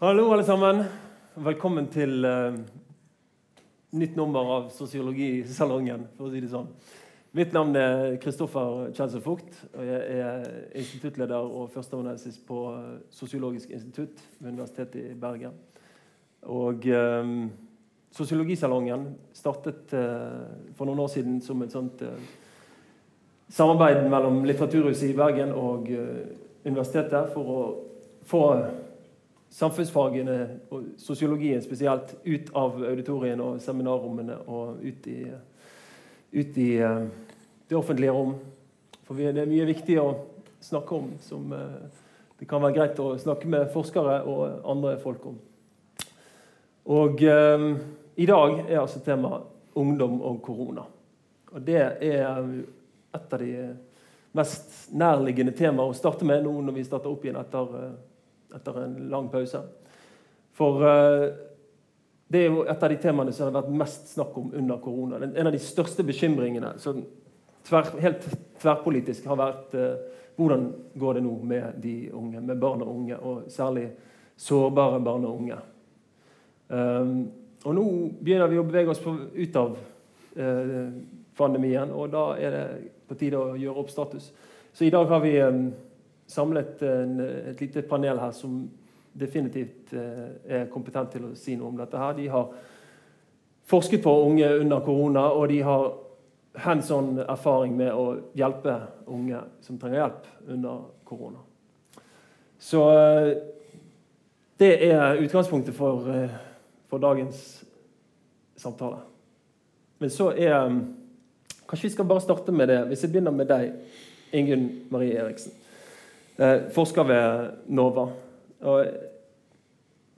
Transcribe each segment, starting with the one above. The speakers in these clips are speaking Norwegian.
Hallo, alle sammen. Velkommen til uh, nytt nummer av Sosiologisalongen. for å si det sånn. Mitt navn er Kristoffer Kjelsø Fugt. og Jeg er instituttleder og førsteamanuensis på Sosiologisk institutt ved Universitetet i Bergen. Og um, Sosiologisalongen startet uh, for noen år siden som et sånt uh, samarbeid mellom Litteraturhuset i Bergen og universitetet for å få samfunnsfagene og sosiologien spesielt ut av auditoriene og seminarrommene og ut i, ut i uh, det offentlige rom. For det er mye viktig å snakke om som uh, det kan være greit å snakke med forskere og andre folk om. Og eh, i dag er altså temaet ungdom og korona. Og det er et av de mest nærliggende temaene å starte med nå når vi starter opp igjen etter etter en lang pause. For uh, det er jo et av de temaene som har vært mest snakk om under korona. En av de største bekymringene som tver, helt tverrpolitisk har vært uh, hvordan går det nå med de unge, med barn og unge, og særlig sårbare barn og unge. Um, og nå begynner vi å bevege oss på, ut av uh, pandemien, og da er det på tide å gjøre opp status. Så i dag har vi um, samlet en, et lite panel her som definitivt eh, er kompetent til å si noe om dette. her. De har forsket på unge under korona, og de har hands on erfaring med å hjelpe unge som trenger hjelp under korona. Så eh, det er utgangspunktet for, eh, for dagens samtale. Men så er Kanskje vi skal bare starte med det. Hvis jeg begynner med deg, Ingunn Marie Eriksen. Eh, forsker ved NOVA. Og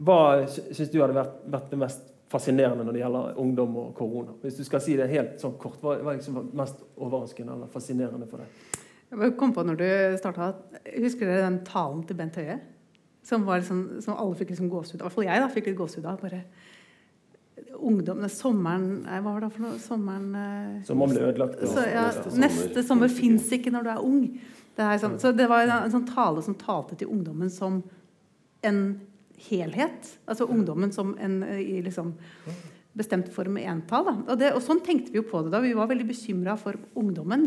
hva syns du hadde vært, vært, det mest fascinerende når det gjelder ungdom og korona? Hvis du skal si det helt sånn kort, Hva er liksom mest overraskende eller fascinerende for deg? Jeg kom på når du startet, Husker dere den talen til Bent Høie? Som, liksom, som alle fikk liksom gåsehud av. I hvert fall jeg da, fikk litt gåsehud av. bare ungdom Sommeren Hva var det for noe? Sommeren eh, Sommeren ble ødelagt. Så, ja, neste sommer fins ikke når du er ung. Det sånn, så det var en, sånn tale som talte til ungdommen som en helhet. Altså ungdommen som en i liksom bestemt form entall. Og, det, og sånn tenkte vi jo på det da. Vi var veldig bekymra for ungdommen.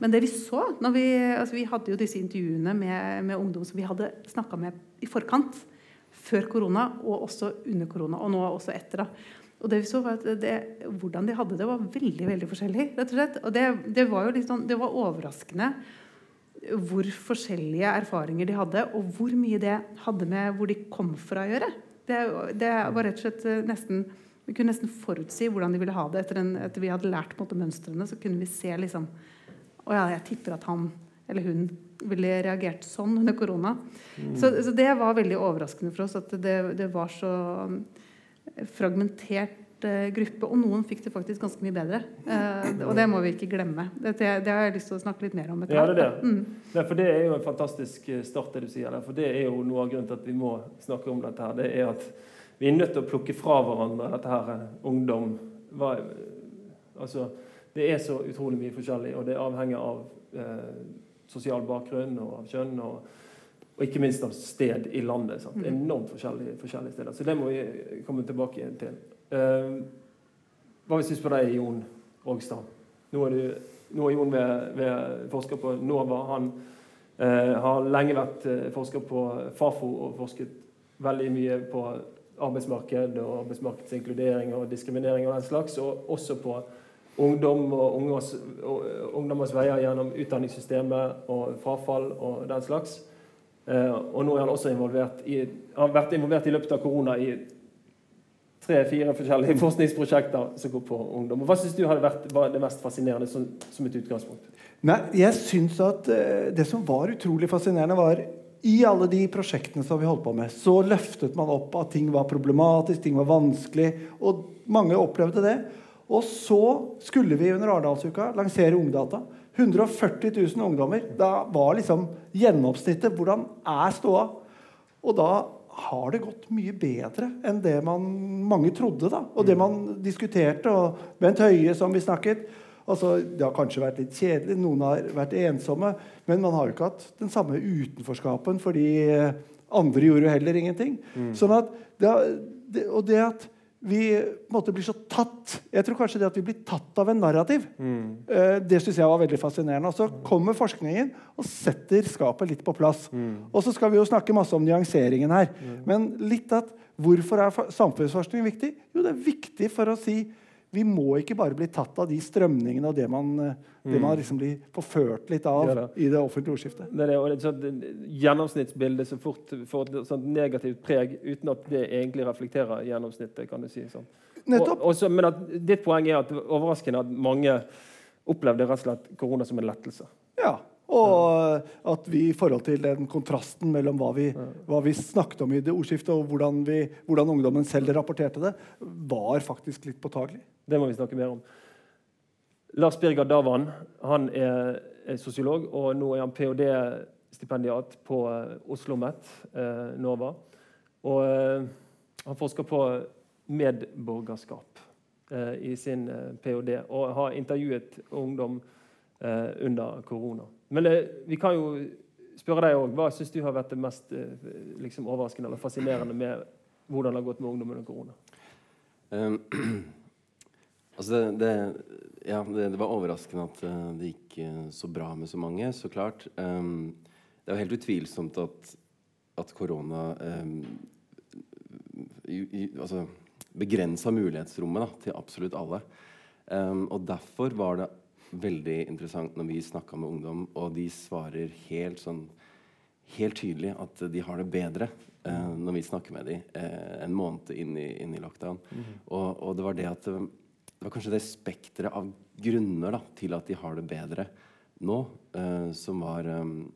Men det vi så vi, altså vi hadde jo disse intervjuene med, med ungdom som vi hadde snakka med i forkant. Før korona og også under korona, og nå også etter. da. Og det vi så var at det, Hvordan de hadde det, var veldig veldig forskjellig. rett Og slett. Og det, det var jo litt sånn, det var overraskende hvor forskjellige erfaringer de hadde, og hvor mye det hadde med hvor de kom fra å gjøre. Det, det var rett og slett eh, nesten Vi kunne nesten forutsi hvordan de ville ha det. Etter, en, etter vi hadde lært måte, mønstrene, så kunne vi se liksom Å ja, jeg tipper at han eller hun ville reagert sånn under korona. Mm. Så, så, det var veldig overraskende for oss at det, det var så fragmentert Eh, gruppe, og noen fikk det faktisk ganske mye bedre. Eh, og det må vi ikke glemme. Det, det, har jeg lyst til å snakke litt mer om. Ja, det, er det. Mm. Nei, for det er jo en fantastisk eh, start, det du sier der. For det er jo noe av grunnen til at vi må snakke om dette her. Det er at vi er nødt til å plukke fra hverandre dette her eh, ungdom. Hva, altså, det er så utrolig mye forskjellig, og det avhenger av eh, sosial bakgrunn og av kjønn. og og ikke minst av sted i landet. Sant? Mm. Enormt forskjellige, forskjellige, steder. Så det må vi komme tilbake til. Uh, hva vi syns på deg, Jon Rogstad? Nå er, nå er Jon ved, ved forsker på NOVA. Han eh, har lenge vært uh, forsker på Fafo og forsket veldig mye på arbeidsmarked og arbeidsmarkedsinkludering og diskriminering og den slags, og også på ungdom og ungdommers, ungdommers veier gjennom utdanningssystemet og frafall og den slags. og nå er han også involvert i, har vært involvert i løpet av korona i tre-fire forskjellige forskningsprosjekter som går på ungdom. Hva syns du hadde vært det mest fascinerende som, som et utgangspunkt? Nei, jeg synes at uh, Det som var utrolig fascinerende, var i alle de prosjektene som vi holdt på med, så løftet man opp at ting var problematisk, ting var vanskelig. Og mange opplevde det. Og så skulle vi under Arendalsuka lansere Ungdata. 140 000 ungdommer. Da var liksom gjennomsnittet Hvordan er ståa? Og da har det gått mye bedre enn det man, mange trodde. da, Og det mm. man diskuterte. og Bent Høie, som vi snakket altså, Det har kanskje vært litt kjedelig, noen har vært ensomme, men man har jo ikke hatt den samme utenforskapen fordi Andre gjorde jo heller ingenting. Sånn at det, det, og det at vi måtte bli måte blir så tatt Jeg tror kanskje det at vi blir tatt av en narrativ. Mm. det syns jeg var veldig fascinerende. Og så kommer forskningen og setter skapet litt på plass. Og så skal vi jo snakke masse om nyanseringen her. Men litt at hvorfor er samfunnsforskning viktig? Jo, det er viktig for å si vi må ikke bare bli tatt av de strømningene og det man, eh, det man liksom blir forført litt av Ja i det offentlige ordskiftet. Det er og det er et sånt gjennomsnittsbilde som fort får et sånt negativt preg uten at det egentlig reflekterer gjennomsnittet. kan du si sånn. Nettopp. Og, også, men at, ditt poeng er at overraskende at mange opplevde rett og slett korona som en lettelse. Ja, og at vi i forhold til den kontrasten mellom hva vi, hva vi snakket om i det ordskiftet, og hvordan, vi, hvordan ungdommen selv rapporterte det, var faktisk litt påtagelig. Det må vi snakke mer om. Lars Birger Davan han er, er sosiolog, og nå er han ph.d.-stipendiat på eh, Oslo OsloMet eh, NOVA. Og eh, han forsker på medborgerskap eh, i sin eh, ph.d. og har intervjuet ungdom under korona. Men det, vi kan jo spørre deg òg. Hva syns du har vært det mest eh, liksom overraskende eller fascinerende med hvordan det har gått med ungdom under korona? Um, altså det, det, ja, det, det var overraskende at eh, det gikk eh, så bra med så mange, så klart. Um, det er jo helt utvilsomt at, at korona um, altså, begrensa mulighetsrommet da, til absolutt alle. Um, og derfor var det veldig interessant når vi snakka med ungdom, og de svarer helt sånn helt tydelig at de har det bedre eh, når vi snakker med dem eh, en måned inn i, inn i lockdown. og, og det var det at eh, det var kanskje det spekteret av grunner da, til at de har det bedre nå, eh, som var um,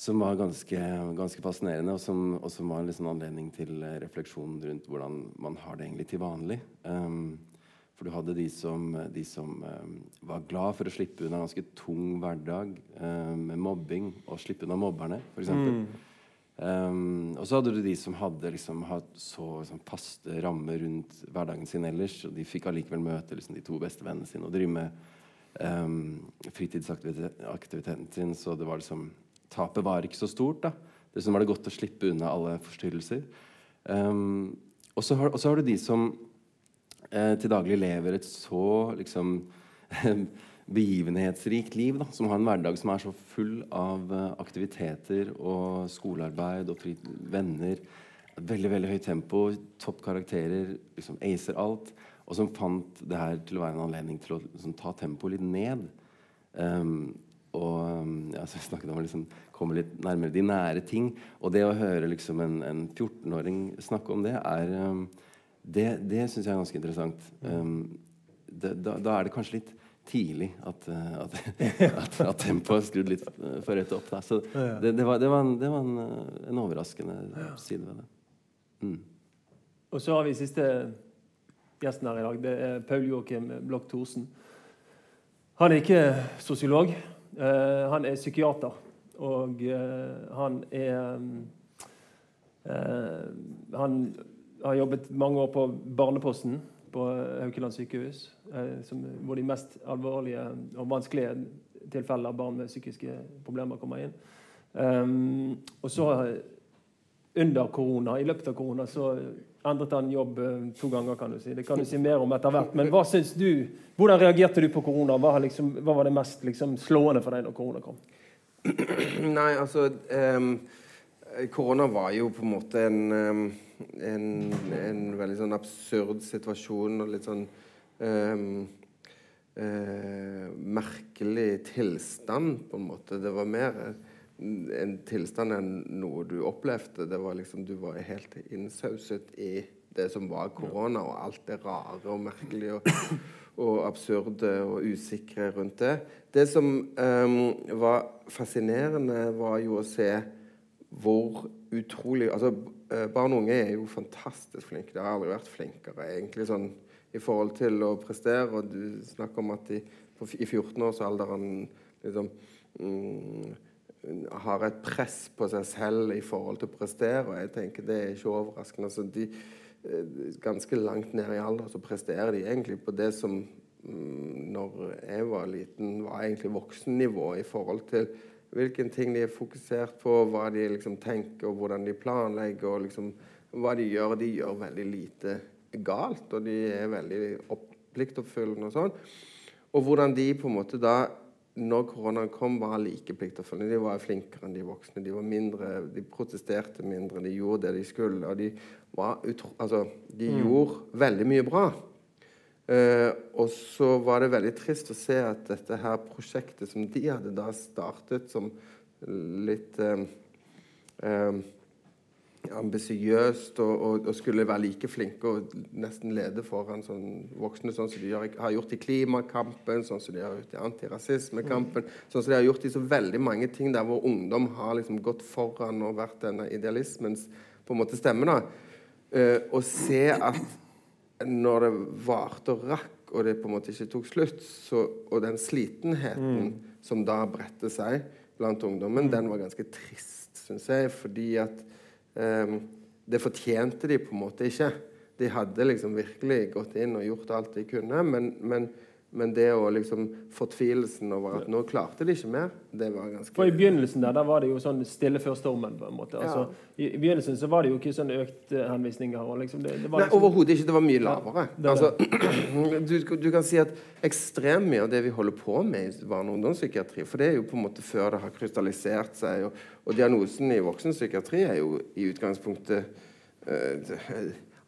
som var ganske, ganske fascinerende, og som, og som var en liksom anledning til refleksjon rundt hvordan man har det egentlig til vanlig. Um, for du hadde de som, de som um, var glad for å slippe unna en ganske tung hverdag um, med mobbing, og slippe unna mobberne, f.eks. Um, og så hadde du de som hadde liksom, hatt så liksom, faste rammer rundt hverdagen sin ellers, og de fikk allikevel møte liksom, de to beste vennene sine og drive med um, fritidsaktiviteten sin. Så det var liksom Tapet var ikke så stort. da. Dessuten var det godt å slippe unna alle forstyrrelser. Um, og så har, har du de som eh, til daglig lever et så liksom begivenhetsrikt liv, da, som har en hverdag som er så full av eh, aktiviteter og skolearbeid og fri, venner. Veldig veldig høyt tempo, topp karakterer, liksom acer alt. Og som fant det her til å være en anledning til å liksom, ta tempoet litt ned. Um, og um, ja, så snakket om å liksom, komme litt nærmere de nære ting. Og det å høre liksom, en, en 14-åring snakke om det, er um, det, det syns jeg er ganske interessant. Um, det, da, da er det kanskje litt tidlig at, uh, at, at, at tempoet er skrudd litt for rett opp. Der. Så det, det, var, det var, en, det var en, en overraskende side ved det. Mm. Og så har vi siste gjesten her i dag. Det er Paul Joakim Blokk Thorsen. Han er ikke sosiolog. Uh, han er psykiater. Og uh, han er uh, Han har jobbet mange år på Barneposten på Haukeland sykehus. eh, som, hvor de mest alvorlige og vanskelige tilfeller av barn med psykiske problemer kommer inn. Um, og så under korona, i løpet av korona, så endret han jobb eh, to ganger, kan du si. Det kan du si mer om etter hvert. Men hva syns du? Hvordan reagerte du på korona? Hva, liksom, hva var det mest liksom, slående for deg når korona kom? Nei, altså um, Korona var jo på en måte en, ehm, en, en veldig sånn absurd situasjon og litt sånn ehm, eh, merkelig tilstand, på en måte. Det var mer en, tilstand enn noe du opplevde. Det var liksom Du var helt innsauset i det som var korona, og alt det rare og merkelige og, og absurde og usikre rundt det. Det som um, var fascinerende, var jo å se hvor utrolig Altså, eh, barn og unge er jo fantastisk flinke. De har aldri vært flinkere, egentlig, sånn i forhold til å prestere. Og du snakker om at de i 14-årsalderen liksom mm, har et press på seg selv i forhold til å prestere. Og jeg tenker det er ikke overraskende. Altså, de, eh, ganske langt ned i alder så presterer de egentlig på det som mm, når jeg var liten, var egentlig voksennivå i forhold til hvilke ting de er fokusert på, hva de liksom tenker, og hvordan de planlegger, og liksom hva de gjør. De gjør veldig lite galt, og de er veldig opp, pliktoppfyllende og sånn. Og hvordan de på en måte da når koronaen kom, var like pliktoppfyllende. De var flinkere enn de voksne. De var mindre, de protesterte mindre, de gjorde det de skulle. Og de, var utro, altså, de Mm. gjorde veldig mye bra. Eh, og så var det veldig trist å se at dette her prosjektet som de hadde da startet som litt eh, eh, ambisiøst og, og, og skulle være like flinke og nesten lede foran sånn voksne, sånn som de har, gjort i klimakampen, sånn som de har gjort i antirasismekampen, sånn som de har gjort i så veldig mange ting der hvor ungdom har liksom gått foran og vært denne idealismens på en måte stemme. da. Eh, å se at når det varte og rakk, og det på en måte ikke tok slutt, så, og den slitenheten som da bredte seg blant ungdommen, den var ganske trist, syns jeg, fordi at eh, det fortjente de på en måte ikke. De hadde liksom virkelig gått inn og gjort alt de kunne, men, men, men det å liksom Fortvilelsen over at nå klarte de ikke mer, det var ganske For I begynnelsen der, der var det jo sånn stille før stormen. på en måte. Altså, i, I begynnelsen så var det jo ikke sånn økt eh, henvisninger. og liksom, det, det var Nei, liksom, overhodet ikke. Det var mye lavere. er altså, du, du kan si at ekstremt mye av det vi holder på med i barne- og ungdomspsykiatri For det er jo på en måte før det har krystallisert seg. Og, og diagnosen i voksenpsykiatri er jo i utgangspunktet eh,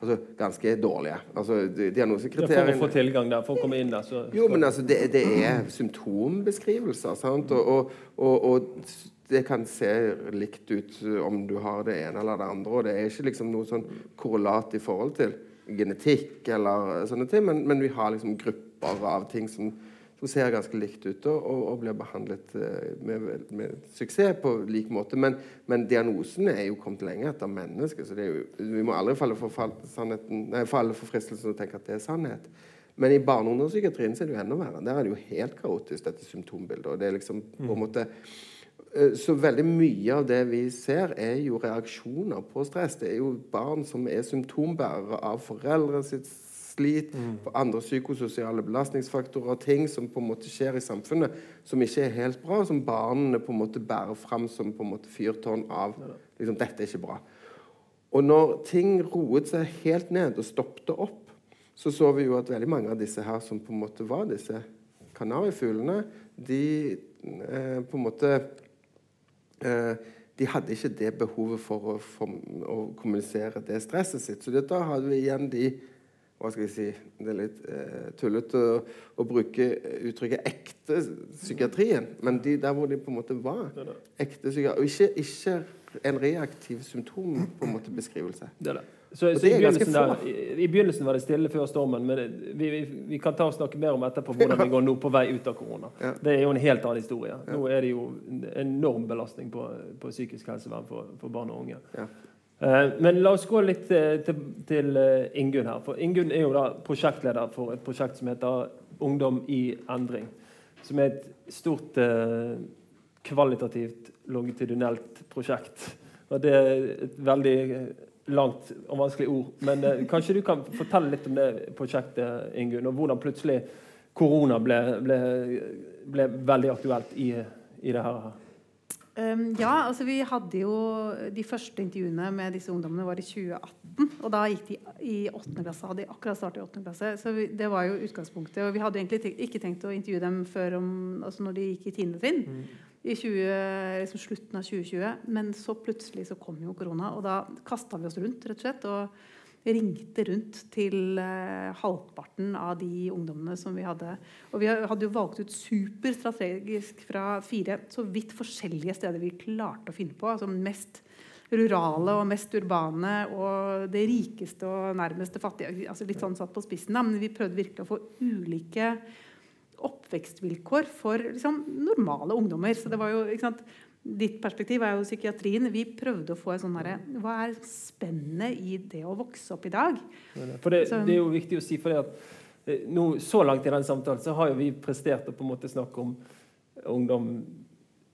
altså, ganske dårlige. Altså, diagnosekriteriene for å få tilgang der, for å komme inn der. Så, jo, men altså, det, det er symptombeskrivelser, sant? Og, og, og, det kan se likt ut om du har det ene eller det andre, og det er ikke liksom noe sånn korrelat i forhold til genetikk eller sånne ting, men, men vi har liksom grupper av ting som, som ser ganske likt ut og, og, og blir behandlet eh, med, med suksess på lik måte. Men, men diagnosen er jo kommet lenger etter mennesket, så det jo, vi må aldri falle for, fall, sannheten, nei, falle for fristelsen å tenke at det er sannhet. Men i barne- og ungdomspsykiatrien er det jo enda verre. Der er det jo helt kaotisk, dette symptombildet. og det er liksom på en måte Eh, Så veldig mye av det vi ser, er jo reaksjoner på stress. Det er jo barn som er symptombærere av foreldre sitt slit, på andre psykososiale belastningsfaktorer, ting som på en måte skjer i samfunnet som ikke er helt bra, som barnene på en måte bærer fram som på en måte fyrtårn av liksom, dette er ikke bra. Og når ting roet seg helt ned og stoppet opp, så så vi jo at veldig mange av disse her som på en måte var disse kanarifuglene, de eh, på en måte eh, De hadde ikke det behovet for å, for å kommunisere det stresset sitt. Så da hadde vi igjen de hva skal jeg si, Det er litt eh, tullete å, å bruke uttrykket 'ekte psykiatrien', men de der hvor de på en måte var ekte psykiatri, og ikke, ikke en reaktiv symptom på en måte beskrivelse. det det. Så, så i, begynnelsen der, i, I begynnelsen var det stille før stormen, men vi, vi, vi kan ta og snakke mer om etterpå hvordan vi går nå på vei ut av korona. Ja. Det er jo en helt annen historie. Nå er det jo en enorm belastning på, på psykisk helsevern for, for barn og unge. Ja. Eh, Men la oss gå litt eh, til, til eh, Ingunn her. For Ingunn er jo da prosjektleder for et prosjekt som heter Ungdom i endring. Som er et stort kvalitativt, longitudinelt prosjekt. Og det er et veldig langt og vanskelig ord. Men kanskje du kan fortelle litt om det prosjektet, Ingunn, og hvordan plutselig korona ble, ble, ble veldig aktuelt i, i det her. Um, ja, altså vi hadde jo De første intervjuene med disse ungdommene var i 2018. Og da gikk de i 8. klasse. Hadde de akkurat startet i 8. klasse. Så vi, det var jo utgangspunktet. Og vi hadde egentlig tenkt, ikke tenkt å intervjue dem før om, altså når de gikk i 10. trinn. I 20, liksom slutten av 2020. Men så plutselig så kom jo korona, og da kasta vi oss rundt, rett og slett. og ringte rundt til eh, halvparten av de ungdommene som vi hadde. Og vi hadde jo valgt ut superstrategisk fra fire så vidt forskjellige steder vi klarte å finne på. altså mest rurale og mest urbane og det rikeste og nærmeste fattige. altså Litt sånn satt på spissen, da, men vi prøvde virkelig å få ulike oppvekstvilkår for liksom, normale ungdommer. Så det var jo, ikke sant, Ditt perspektiv er jo psykiatrien. Vi prøvde å få en sånn herre Hva er spennet i det å vokse opp i dag? For det, det er jo viktig å si, for det at eh, nå, så langt i den samtalen så har jo vi prestert å på en måte snakke om ungdom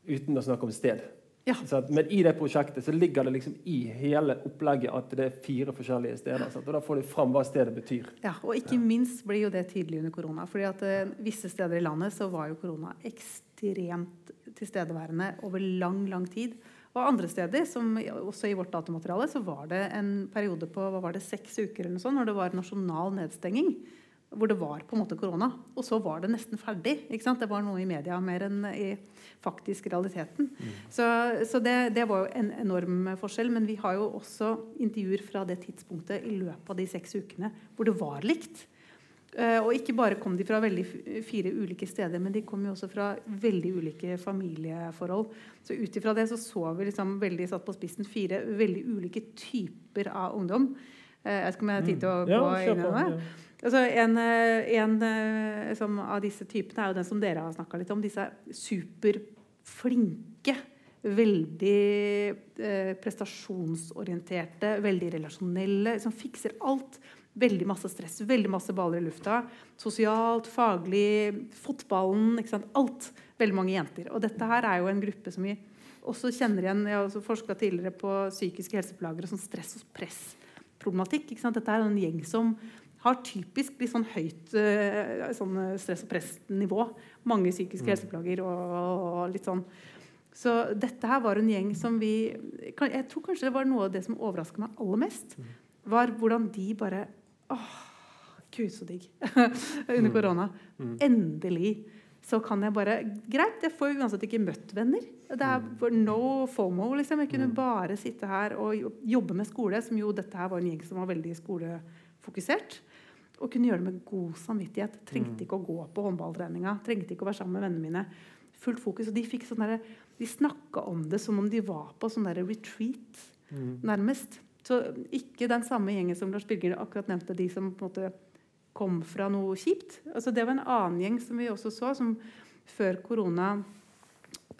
uten å snakke om sted. Ja. Så at, men i det prosjektet så ligger det liksom i hele opplegget at det er fire forskjellige steder. Sant? Og da får du fram hva stedet betyr. Ja, og ikke minst blir jo det tydelig under korona. fordi at uh, visse steder i landet så var jo korona ekstremt tilstedeværende over lang, lang tid. Og andre steder, som også i vårt datamateriale, så var det en periode på hva var det, seks uker eller noe sånt, når det var nasjonal nedstenging. Hvor det var på en måte korona. Og så var det nesten ferdig. ikke sant? Det var noe i media mer enn i faktisk realiteten. Mm. Så, så det, det, var jo en enorm forskjell. Men vi har jo også intervjuer fra det tidspunktet i løpet av de seks ukene hvor det var likt. Uh, og ikke bare kom de fra fire ulike steder, men de kom jo også fra veldig ulike familieforhold. Så ut ifra det så, så vi liksom veldig satt på spissen fire veldig ulike typer av ungdom. Uh, jeg vet ikke om jeg har tid til å mm. gå ja, inn i det. Ja. Altså, en, eh, en som, av disse typene er jo den som dere har snakka litt om. Disse superflinke, veldig eh, prestasjonsorienterte, veldig relasjonelle, som fikser alt Veldig masse stress, veldig masse baller i lufta. Sosialt, faglig, fotballen. ikke sant. Alt. Veldig mange jenter. Og dette her er jo en gruppe som vi også kjenner igjen. Jeg har også forska tidligere på psykiske helseplager og sånn stress og pressproblematikk. Ikke sant? Dette er en gjeng som har typisk litt sånn høyt uh, sånn stress- og press-nivå. Mange psykiske mm. helseplager og, og, litt sånn. Så dette her var en gjeng som vi Jeg tror kanskje det var noe av det som overraska meg aller mest. Mm. Var hvordan de bare Åh, gud, så digg. Under mm. korona. Mm. Endelig så kan jeg bare Greit, jeg får jo uansett ikke møtt venner. Det er mm. no fomo. liksom. Jeg kunne bare sitte her og jobbe med skole, som jo dette her var en gjeng som var veldig skolefokusert. Og kunne gjøre det med god samvittighet. Trengte ikke å gå på håndballtreninga. Trengte ikke å være sammen med vennene mine. Fullt fokus. Og de fikk sånn der, de snakka om det som om de var på sånn der retreat, nærmest. Så ikke den samme gjengen som Lars Birger akkurat nevnte, de som på en måte kom fra noe kjipt. Altså, det var en annen gjeng som vi også så, som før korona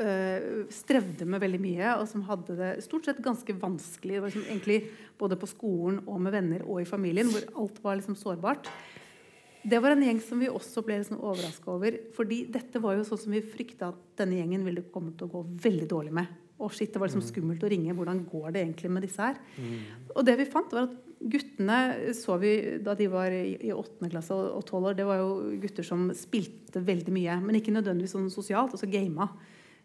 øh, strevde med veldig mye, og som hadde det stort sett ganske vanskelig liksom, egentlig både på skolen og med venner og i familien, hvor alt var liksom sårbart. Det var en gjeng som vi også ble liksom overraska over. fordi dette var jo sånn som vi frykta at denne gjengen ville komme til å gå veldig dårlig med. Å shit, Det var liksom mm. skummelt å ringe. Hvordan går det egentlig med disse her? Mm. Og det vi fant, var at guttene så vi da de var i åttende klasse og tolv år. Det var jo gutter som spilte veldig mye, men ikke nødvendigvis sånn sosialt. Altså gama.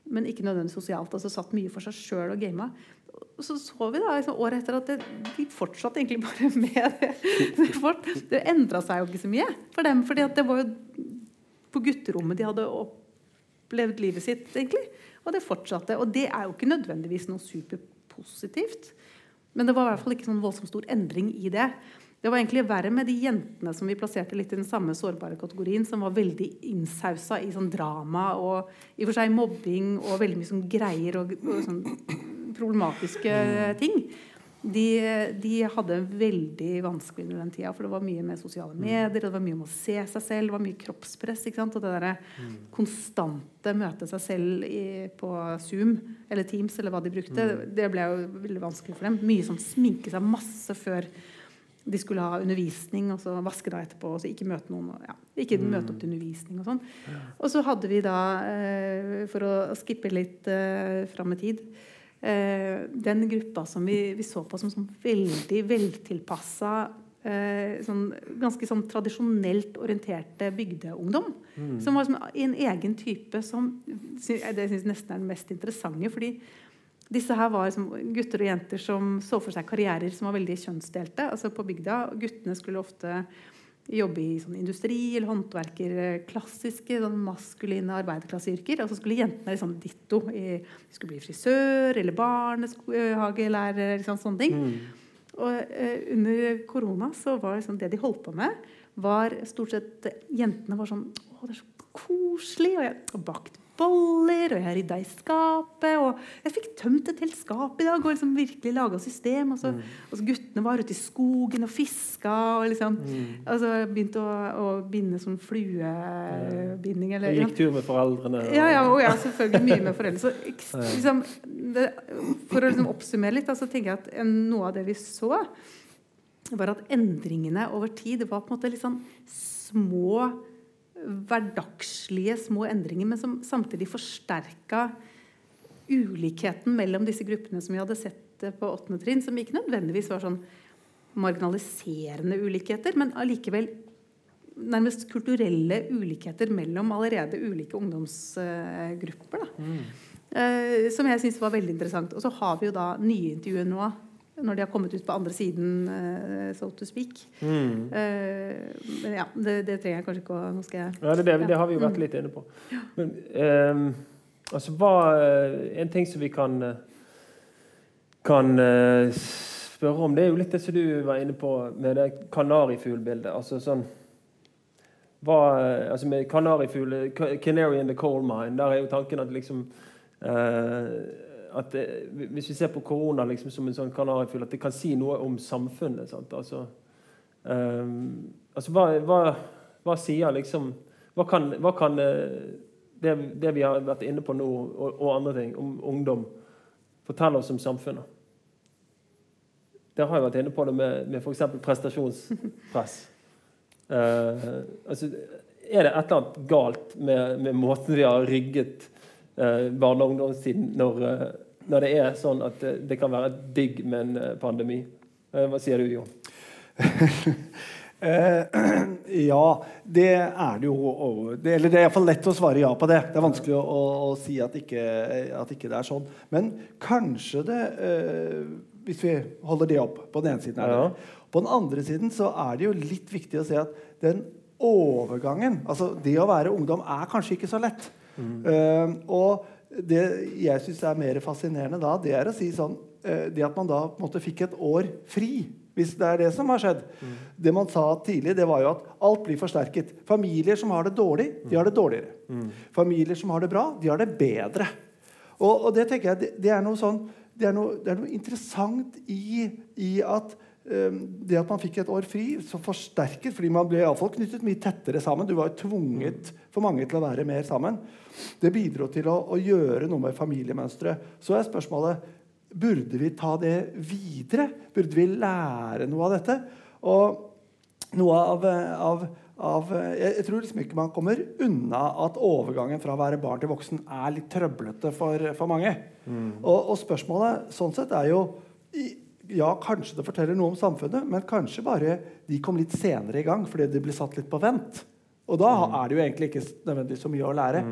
Men ikke nødvendigvis sosialt. altså Satt mye for seg sjøl og gama. Så så vi da liksom, året etter at det, de fortsatte egentlig bare med det. Det, det endra seg jo ikke så mye for dem. fordi at det var jo på gutterommet de hadde opplevd livet sitt, egentlig. Og det fortsatte. Og det er jo ikke nødvendigvis noe superpositivt. Men det var i hvert fall ikke sånn voldsomt stor endring i det. Det var egentlig verre med de jentene som vi plasserte litt i den samme sårbare kategorien, som var veldig innsausa i sånn drama og i og for seg mobbing og veldig mye sånn greier og, og sånn problematiske ting de, de, hadde veldig vanskelig under den tida. For det var mye med sosiale mm. medier, det var mye om å se seg selv, det var mye kroppspress. Og det derre mm. konstante møte seg selv i, på Zoom eller Teams eller hva de brukte, mm. det ble jo veldig vanskelig for dem. Mye som sminke seg masse før de skulle ha undervisning, og så vaske deg etterpå, og så ikke møte noen. Ja, ikke mm. møte opp til undervisning og sånn. Og så hadde vi da, eh, for å skippe litt eh, fram i tid den gruppa som vi, vi, så på som som veldig veltilpassa eh, sånn, ganske sånn tradisjonelt orienterte bygdeungdom. Mm. Som var som en egen type som Det syns nesten er den mest interessante. fordi disse her var liksom gutter og jenter som så for seg karrierer som var veldig kjønnsdelte. altså på bygda. Guttene skulle ofte jobbe i sånn industri eller håndverker. Eh, klassiske sånn maskuline arbeiderklasseyrker. Og så skulle jentene liksom ditto. I, de skulle bli frisør eller barnehagelærer. Liksom, sånne ting. Mm. Og eh, under korona så var liksom det de holdt på med, var stort sett Jentene var sånn Å, det er så koselig. Og jeg har bakt boller, og jeg har rydda i skapet. Og jeg fikk tømt et helt skap i dag og liksom virkelig laga system. Og så, mm. og så, guttene var ute i skogen og fiska og liksom mm. altså, begynte å, å, binde sånn fluebinding. Eller, gikk tur med foreldrene? Og... Ja, ja, og jeg selvfølgelig mye med foreldre. Så liksom, det, for å liksom oppsummere litt, så tenker jeg at noe av det vi så, var at endringene over tid var på en måte litt sånn små hverdagslige små endringer, men som samtidig forsterka ulikheten mellom disse gruppene som vi hadde sett på åttende trinn, som ikke nødvendigvis var sånn marginaliserende ulikheter, men allikevel nærmest kulturelle ulikheter mellom allerede ulike ungdomsgrupper. da. Mm. som jeg syns var veldig interessant. Og så har vi jo da nye intervjuer nå, når de har kommet ut på andre siden, eh, so to speak. Mm. Uh, men ja, det, det trenger jeg kanskje ikke å Nå skal jeg Ja, det, det, det har vi jo vært litt inne på. Men um, altså, hva eh, En ting som vi kan kan spørre om, det er jo litt det som du var inne på med det kanarifuglbildet. Altså sånn hva, altså Med kanarifugl Canary in the coal mine, der er jo tanken at liksom eh, at det, Hvis vi ser på korona liksom som en sånn kanarifugl, at det kan si noe om samfunnet. sant? Altså, um, altså hva, hva, hva sier liksom Hva kan, hva kan eh, det, det vi har vært inne på nå, og, og andre ting, om ungdom, fortelle oss om samfunnet? Dere har jo vært inne på det med, med f.eks. prestasjonspress. uh, altså, er det et eller annet galt med, med måten vi har rigget eh, barne- og ungdomstiden når, eh, når det er sånn at det, kan være digg med en eh, pandemi? Eh, hva sier du, Jon? Eh, ja, det er det jo. Det, eller det er iallfall lett å svare ja på det. Det er vanskelig å, å, si at ikke, at ikke det er sånn. Men kanskje det eh, Hvis vi holder det opp på den ene siden. Er det. På den andre siden så er det jo litt viktig å se at den overgangen Altså det å være ungdom er kanskje ikke så lett. Eh, og det jeg syns er mer fascinerende da, det er å si sånn uh, Det at man da på en måte fikk et år fri. Hvis det er det som har skjedd. Det man sa tidlig, det var jo at alt blir forsterket. Familier som har det dårlig, de har det dårligere. Familier som har det bra, de har det bedre. Og, og det tenker jeg, det, det, er sånn, det, er noe, det er noe interessant i, i at det at man fikk et år fri, så forsterket fordi man ble i alle fall knyttet mye tettere sammen. Du var jo tvunget for mange til å være mer sammen. Det bidro til å, å gjøre noe med familiemønsteret. Så er spørsmålet burde vi ta det videre. Burde vi lære noe av dette? Og noe av, av, av jeg, jeg tror liksom ikke man kommer unna at overgangen fra å være barn til voksen er litt trøblete for, for mange. Og, og spørsmålet sånn sett er jo i- ja, kanskje det forteller noe om samfunnet, men kanskje bare de kom litt senere i gang fordi de ble satt litt på vent. Og da er det jo egentlig ikke nødvendigvis så mye å lære.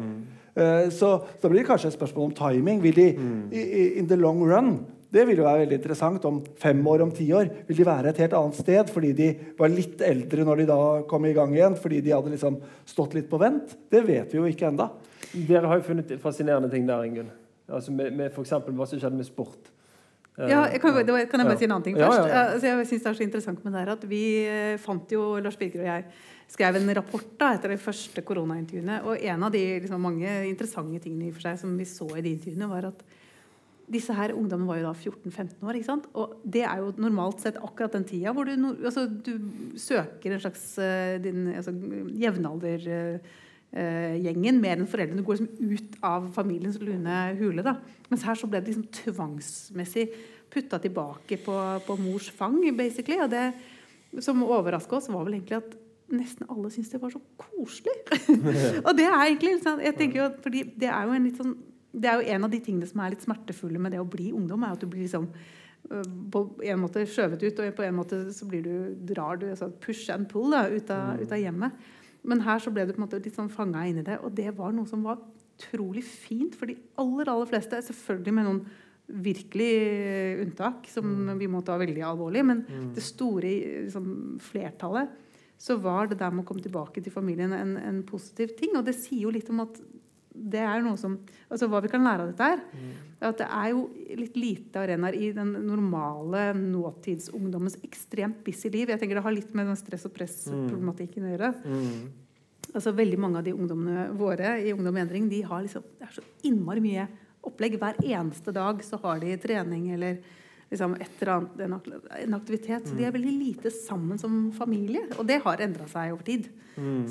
Eh, så da blir det kanskje et spørsmål om timing. Vil de i, i, in the long run det vil jo være veldig interessant. Om fem år, om ti år, vil de være et helt annet sted fordi de var litt eldre når de da kom i gang igjen? Fordi de hadde liksom stått litt på vent? Det vet vi jo ikke enda. Dere har jo funnet fascinerende ting der, Ingunn. Altså med, med f.eks. hva som skjedde med sport. Eh, Ja, jeg kan, kan jeg bare si en annen ting først? ja, ja. Altså, jeg synes det er så interessant med det her at Vi eh, fant jo, Lars Birger og jeg skrev en rapport da, etter de første koronaintervjuene. Og en av de liksom, mange interessante tingene i og for seg som vi så i de intervjuene, var at disse her ungdommene var jo da 14-15 år. ikke sant? Og det er jo normalt sett akkurat den tida hvor du, altså, du søker en slags eh, din altså, jevnaldergjengen mer enn foreldrene. Går liksom ut av familiens lune hule. da. Mens her så ble det liksom tvangsmessig putta tilbake på, på mors fang, basically. Og det som overraska oss, var vel egentlig at nesten alle syntes det var så koselig. og det er egentlig sånn, jeg tenker jo, fordi det er jo en litt sånn det er jo en av de tingene som er litt smertefulle med det å bli ungdom, er at du blir liksom øh, på en måte skjøvet ut, og på en måte så blir du, drar du altså push and pull da, ut, av, ut av hjemmet. Men her så ble du på en måte litt sånn fanga inn i det, og det var noe som var utrolig fint for de aller, aller fleste. Selvfølgelig med noen virkelig unntak som vi må ta veldig alvorlig, men det store liksom, flertallet så var det der med å komme tilbake til familien en, en positiv ting. Og det sier jo litt om at det er noe som, altså Hva vi kan lære av dette, her, er at det er jo litt lite arenaer i den normale nåtidsungdommens ekstremt busy liv. Jeg tenker Det har litt med den stress- og press-problematikken å gjøre. Altså Veldig mange av de ungdommene våre i Ungdom i endring de har liksom, det er så innmari mye opplegg. Hver eneste dag så har de trening eller liksom et eller annet, en aktivitet. Så de er veldig lite sammen som familie. Og det har endra seg over tid.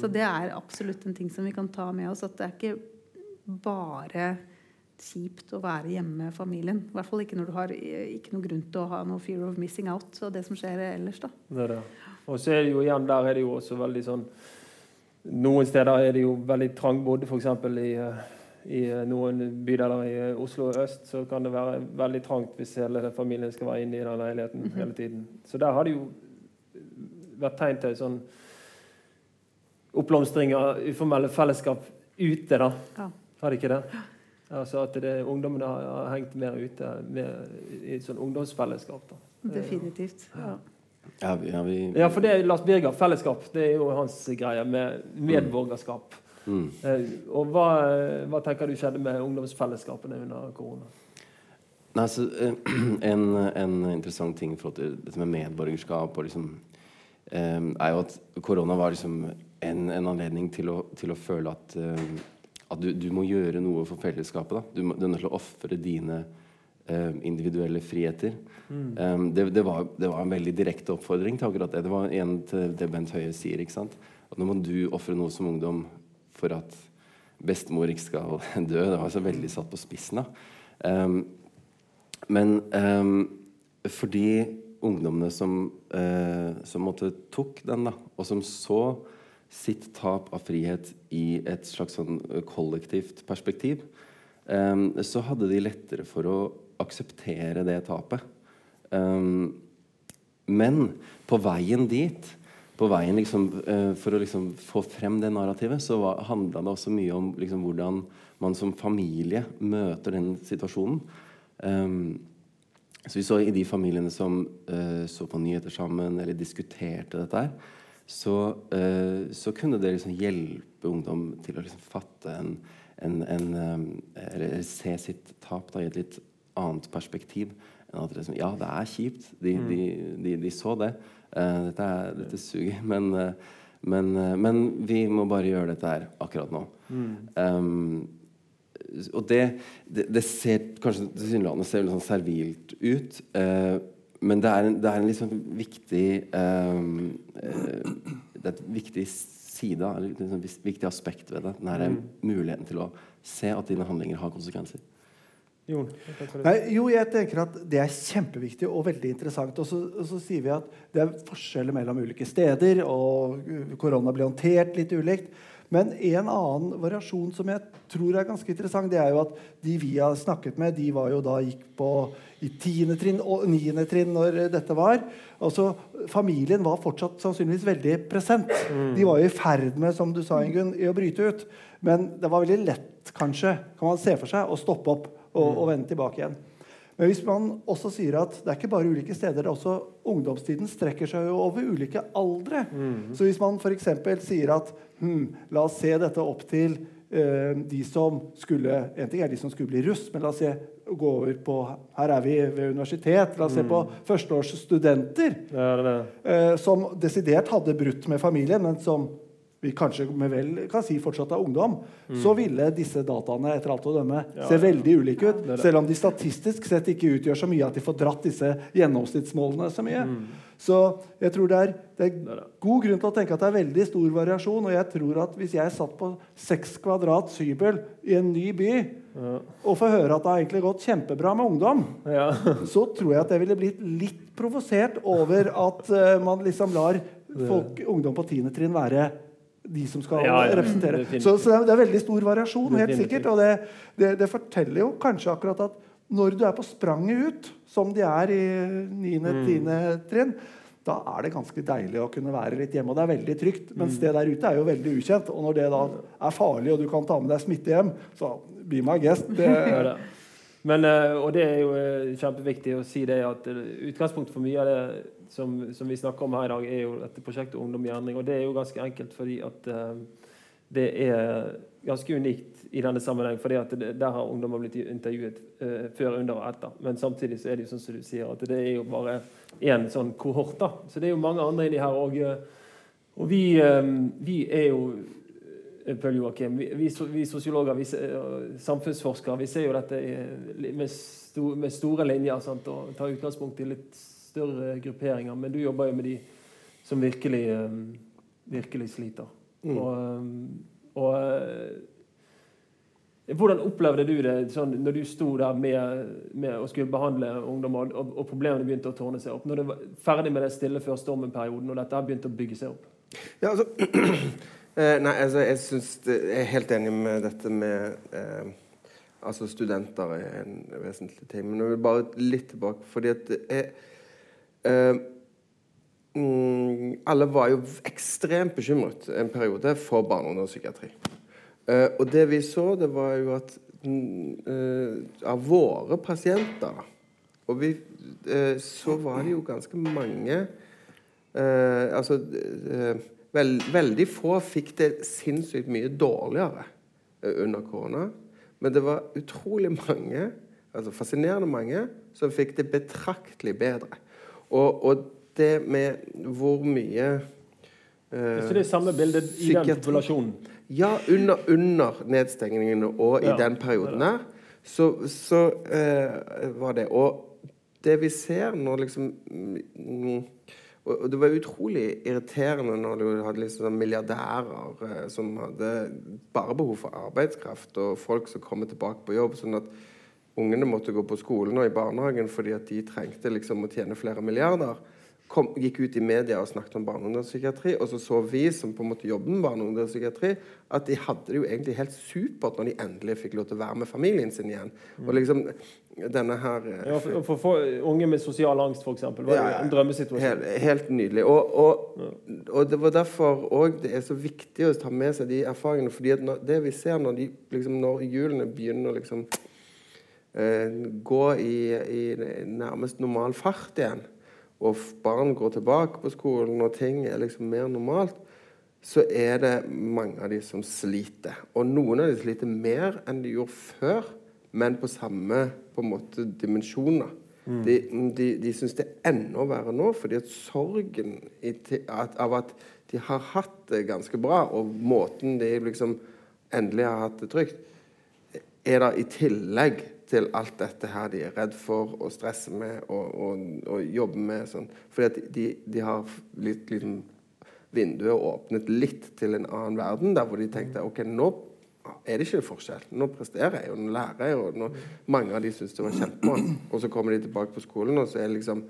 Så det er absolutt en ting som vi kan ta med oss. At det er ikke bare kjipt å være hjemme med familien. I hvert fall ikke når du har ikke noe grunn til å ha noe fear of missing out og det som skjer ellers. da. Det det. Og så er det jo igjen, der er det jo også veldig sånn Noen steder er det jo veldig trangbodd, f.eks. I, eh, i eh, noen bydeler i eh, Oslo øst så kan det være veldig trangt hvis hele familien skal være inne i den leiligheten hele tiden. Så der har det jo vært tegn til sånn oppblomstring av uformelle fellesskap ute, da. Ja. Har de ikke det? Altså at det, ungdommene har, har hengt mer ute med, i et sånn ungdomsfellesskap. da. Definitivt. Ja. Ja, vi, ja, vi, Ja, for det er Lars Birger, fellesskap, det er jo hans greie med medborgerskap. mm. Eh, og hva, hva tenker du skjedde med ungdomsfellesskapene under korona? Nei, altså, eh, en, en interessant ting for dette med medborgerskap og liksom, eh, er jo at korona var liksom en, en anledning til å, til å føle at, eh, at du, du må gjøre noe for fellesskapet. Da. Du, må, du er nødt til å ofre dine eh, individuelle friheter. Eh, det, det, var, det var en veldig direkte oppfordring til akkurat det. Det var en til det Bent Høie sier. ikke sant? At nå må du ofre noe som ungdom for at bestemor ikke skal dø. Det var så veldig satt på spissen. da. Um, men for fordi ungdommene som, uh, som måtte tok den, da, og som så sitt tap av frihet i et slags sånn kollektivt perspektiv, um, så hadde de lettere for å akseptere det tapet. Um, men på veien dit, på veien liksom, uh, for å liksom få frem det narrativet, så handla det også mye om liksom, hvordan man som familie møter den situasjonen. Um, så vi så i de familiene som uh, så på nyheter sammen eller diskuterte dette her, så, eh, så kunne det liksom hjelpe ungdom til å liksom fatte en, en, en Eller se sitt tap da, i et litt annet perspektiv. enn at liksom, Ja, det er kjipt. De, de, de, de så det. Eh, dette, er, dette suger. Men, eh, men, men vi må bare gjøre dette her akkurat nå. Ehm, og det, det, det ser kanskje tilsynelatende ser litt sånn servilt ut. Eh, men det er en, det er en liksom viktig um, Det er et viktig side, eller et liksom viktig aspekt ved det. Den her muligheten til å se at dine handlinger har konsekvenser. Jon? Nei, jo, jeg tenker at det er kjempeviktig og veldig interessant. Og så, og så sier vi at det er forskjeller mellom ulike steder, og korona blir håndtert litt ulikt. Men en annen variasjon som jeg tror er ganske interessant, det er jo at de vi har snakket med, de var jo da gikk på i tiende trinn og niende trinn når dette var. Altså, Familien var fortsatt sannsynligvis veldig present. De var jo i ferd med som du sa, Ingunn, i å bryte ut. Men det var veldig lett, kanskje, kan man se for seg, å stoppe opp og, og vende tilbake igjen. Men hvis man også sier at det er ikke bare ulike steder, det er også ungdomstiden strekker seg jo over ulike aldre. Så hvis man f.eks. sier at hm, la oss se dette opp til eh, de som skulle En ting er de som skulle bli russ, men la oss se, gå over på Her er vi ved universitet. La oss se på førsteårsstudenter Ja, eh, som desidert hadde brutt med familien, men som vi kanskje med vel kan si fortsatt er ungdom, så ville disse dataene etter alt å dømme Mm. Ja, se veldig ulike ut. Selv om de statistisk sett ikke utgjør så mye at de får dratt disse gjennomsnittsmålene så mye. Så jeg tror det er, det er Mm. God grunn til å tenke at det er veldig stor variasjon. Og jeg tror at hvis jeg satt på seks kvadrat hybel i en ny by Ja. og får høre at det har egentlig gått kjempebra med ungdom, Ja. så tror jeg at jeg ville blitt litt provosert over at uh, man liksom lar folk, ungdom på tiende trinn være de som skal Ja, ja, representere. Så, så det, er, veldig stor variasjon, helt sikkert. Og det, det, det forteller jo kanskje akkurat at når du er på spranget ut, som de er i niende, Mm. tiende trinn, da er det ganske deilig å kunne være litt hjemme. Og det er veldig trygt. Mm. Mens det der ute er jo veldig ukjent. Og når det da er farlig, og du kan ta med deg smitte hjem, så be my guest. Det. Men, eh, og det er jo eh, kjempeviktig å si det at eh, utgangspunktet for mye av det som, som vi snakker om her i dag, er jo dette prosjektet Ungdom i endring. Og det er jo ganske enkelt fordi at det er ganske unikt i denne sammenheng. fordi at der har ungdommer blitt intervjuet før, under og etter. Men samtidig så er det jo sånn som du sier, at det er jo bare én sånn kohort. da. Så det er jo mange andre inni her. Og, og vi, vi er jo Pøl Joakim, vi, vi, vi sosiologer, vi, samfunnsforskere, vi ser jo dette med, sto, med store linjer sant? og tar utgangspunkt i litt større grupperinger. Men du jobber jo med de som virkelig, eh, virkelig sliter. Og, eh, og eh, hvordan opplevde du det sånn, når du sto der med, med og skulle behandle ungdom, og, og, og problemene begynte å tårne seg opp? Når du var ferdig med den stille før stormen-perioden, og dette begynte å bygge seg opp? Ja, altså eh, Nei, altså, jeg synes Jeg er helt enig med dette med eh, Altså, studenter er en vesentlig ting. Men jeg vil bare litt tilbake, fordi at er eh, mm, Alle var jo ekstremt bekymret en periode for barne- og ungdomspsykiatri. Eh, og det vi så, det var jo at mm, eh, av våre pasienter Og vi, eh, så var det jo ganske mange Altså vel, Veldig få fikk det sinnssykt mye dårligere eh, under korona. Men det var utrolig mange, altså fascinerende mange, som fikk det betraktelig bedre. Og, og det med hvor mye eh, Så det er samme bildet i den populasjonen? Ja, under, under nedstengningene og i Ja, den perioden der, så, så eh, var det Og det vi ser nå liksom mm, og, det var utrolig irriterende når du hadde liksom milliardærer eh, som hadde bare behov for arbeidskraft, og folk som kommer tilbake på jobb, sånn at ungene måtte gå på skolen og i barnehagen fordi at de trengte liksom å tjene flere milliarder. Kom, gikk ut i media og snakket om barne- og ungdomspsykiatri, og så så vi som på en måte jobber med barne- og ungdomspsykiatri, at de hadde det jo egentlig helt supert når de endelig fikk lov til å være med familien sin igjen. Og liksom denne her eh, Ja, for, for, for unge med sosial angst, f.eks., var Ja, det en drømmesituasjon. Helt, helt nydelig. Og, og, og det var derfor òg det er så viktig å ta med seg de erfaringene. fordi når, det vi ser når, de, liksom, når hjulene begynner å liksom, eh, gå i, i nærmest normal fart igjen, og barn går tilbake på skolen og ting er liksom mer normalt, så er det mange av de som sliter. Og noen av de sliter mer enn de gjorde før, men på samme på en måte dimensjoner. De, de, de syns det er enda verre nå, fordi at sorgen i, at, av at de har hatt det ganske bra, og måten de liksom endelig har hatt det trygt, er der i tillegg til alt dette her de er redd for og stresser med og, og, og jobber med. Sånn. Fordi de, de har litt, liksom, vinduet åpnet litt til en annen verden, der hvor de tenkte ok, nå er det ikke forskjell. Nå presterer jeg, og nå lærer jeg, og nå, mange av de syns det var kjempebra. Og så kommer de tilbake på skolen, og så er det liksom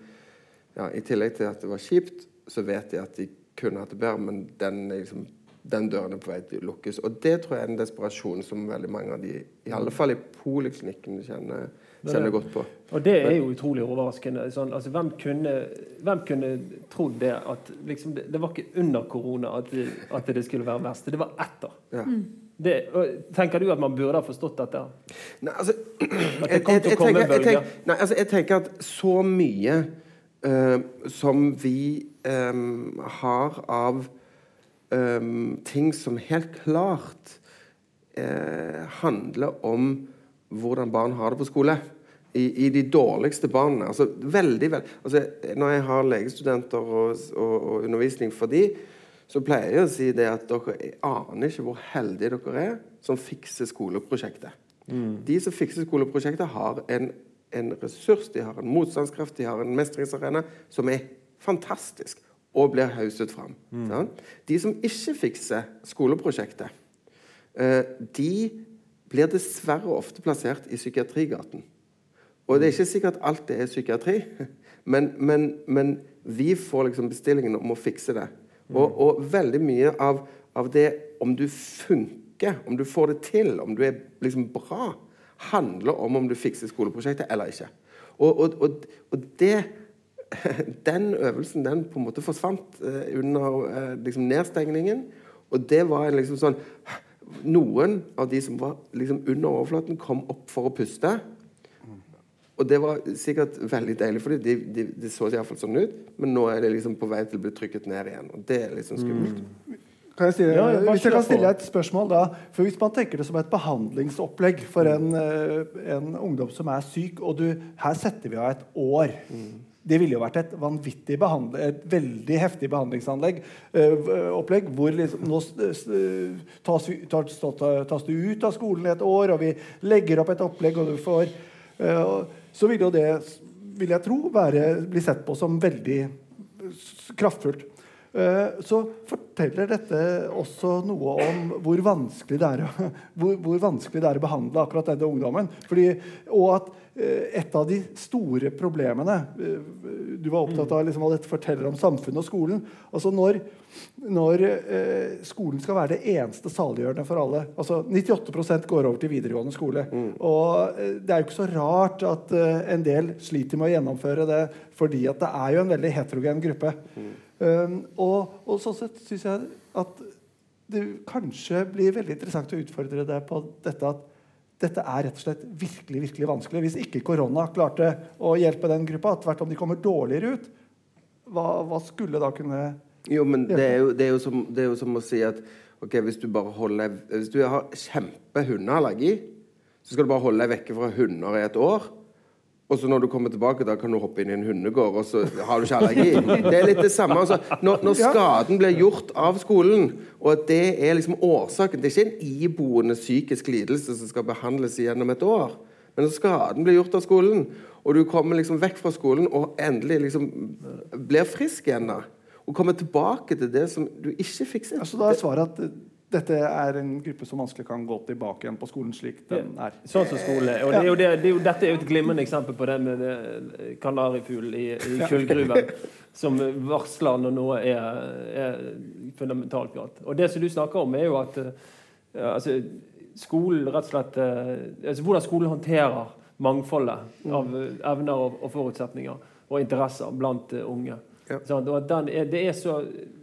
ja, I tillegg til at det var kjipt, så vet de at de kunne hatt det bedre, men den, er liksom, den døren er på vei til å lukkes. Og det tror jeg er en desperasjon som veldig mange av de, i alle fall i poliklinikkene, kjenner, kjenner godt på. Og det er jo utrolig overraskende. Sånn, altså, hvem, kunne, hvem kunne trodd det at liksom, det, det var ikke under korona at det, at det skulle være verst. Det var etter. Ja. Det, og, tenker du at man burde ha forstått dette? Nei, altså, At det kom til å komme bølger? nei, altså, jeg tenker at så mye uh, som vi um, har av eh, ting som helt klart eh, handler om hvordan barn har det på skole. I, i de dårligste barna. Altså, veldig, veldig. altså, når jeg har legestudenter og, og, og undervisning for de, så pleier jeg å si det at dere aner ikke hvor heldige dere er som fikser skoleprosjektet. De som fikser skoleprosjektet, har en, en ressurs, de har en motstandskraft, de har en mestringsarena som er fantastisk og blir hauset fram. sant? De som ikke fikser skoleprosjektet, eh, de blir dessverre ofte plassert i psykiatrigaten. Og det er ikke sikkert alt det er psykiatri, men, men, men vi får liksom bestillingen om å fikse det. Og, og veldig mye av, av det, om du funker, om du får det til, om du er liksom bra, handler om om du fikser skoleprosjektet eller ikke. Og, og, og det den øvelsen den på en måte forsvant eh, under eh, liksom nedstengningen. Og det var en liksom sånn Noen av de som var liksom under overflaten, kom opp for å puste. Og det var sikkert veldig deilig for dem. De, de, de så iallfall sånn ut. Men nå er det liksom på vei til å bli trykket ned igjen. Og det er liksom skummelt. Kan jeg stille, Ja, jeg hvis jeg kan stille et spørsmål da for Hvis man tenker det som et behandlingsopplegg for en, eh, en ungdom som er syk, og du, her setter vi av et år Det ville jo vært et vanvittig et veldig heftig behandlingsanlegg øh, opplegg, hvor liksom, nå tas, vi, tas, tas du ut av skolen i et år, og vi legger opp et opplegg, og du får øh, Så vil jo det, vil jeg tro, være, bli sett på som veldig kraftfullt. Eh, Så forteller dette også noe om hvor vanskelig det er hvor, hvor vanskelig det er å behandle akkurat denne ungdommen. Fordi, og at eh, et av de store problemene eh, Du var opptatt av liksom, hva dette forteller om samfunnet og skolen. altså Når, når skolen skal være det eneste saliggjørende for alle altså 98% går over til videregående skole. Og eh, Det er jo ikke så rart at en del sliter med å gjennomføre det, fordi at det er jo en veldig heterogen gruppe. Um, og, og sånn sett syns jeg at det kanskje blir veldig interessant å utfordre deg på dette at dette er rett og slett virkelig virkelig vanskelig. Hvis ikke korona klarte å hjelpe den gruppa, tvert om de kommer dårligere ut, hva, hva skulle da kunne Jo, men det er jo, det er jo, som, det er jo som å si at ok, hvis du bare holder Hvis du har kjempehundeallergi, så skal du bare holde deg vekke fra hunder i et år. Og så når du kommer tilbake, da kan du hoppe inn i en hundegård, og så har du ikke allergi. Det er litt det samme. Altså, når, når skaden blir gjort av skolen, og det er liksom årsaken Det er ikke en iboende psykisk lidelse som skal behandles gjennom et år. Men når skaden blir gjort av skolen, og du kommer liksom vekk fra skolen og endelig liksom blir frisk igjen, da, og kommer tilbake til det som du ikke fikk sett altså, Da er svaret at dette er en gruppe som vanskelig kan gå tilbake igjen på skolen slik den er. Sånn som skole. Og det er jo det, det er jo, dette er jo et glimrende eksempel på det med det kanarifugl i, i kullgruven. Som varsler når noe er, er fundamentalt galt. Og det som du snakker om, er jo at altså, skolen rett og slett altså, Hvordan skolen håndterer mangfoldet av evner og, og forutsetninger og interesser blant unge. Ja. Sånn, og den er, det er så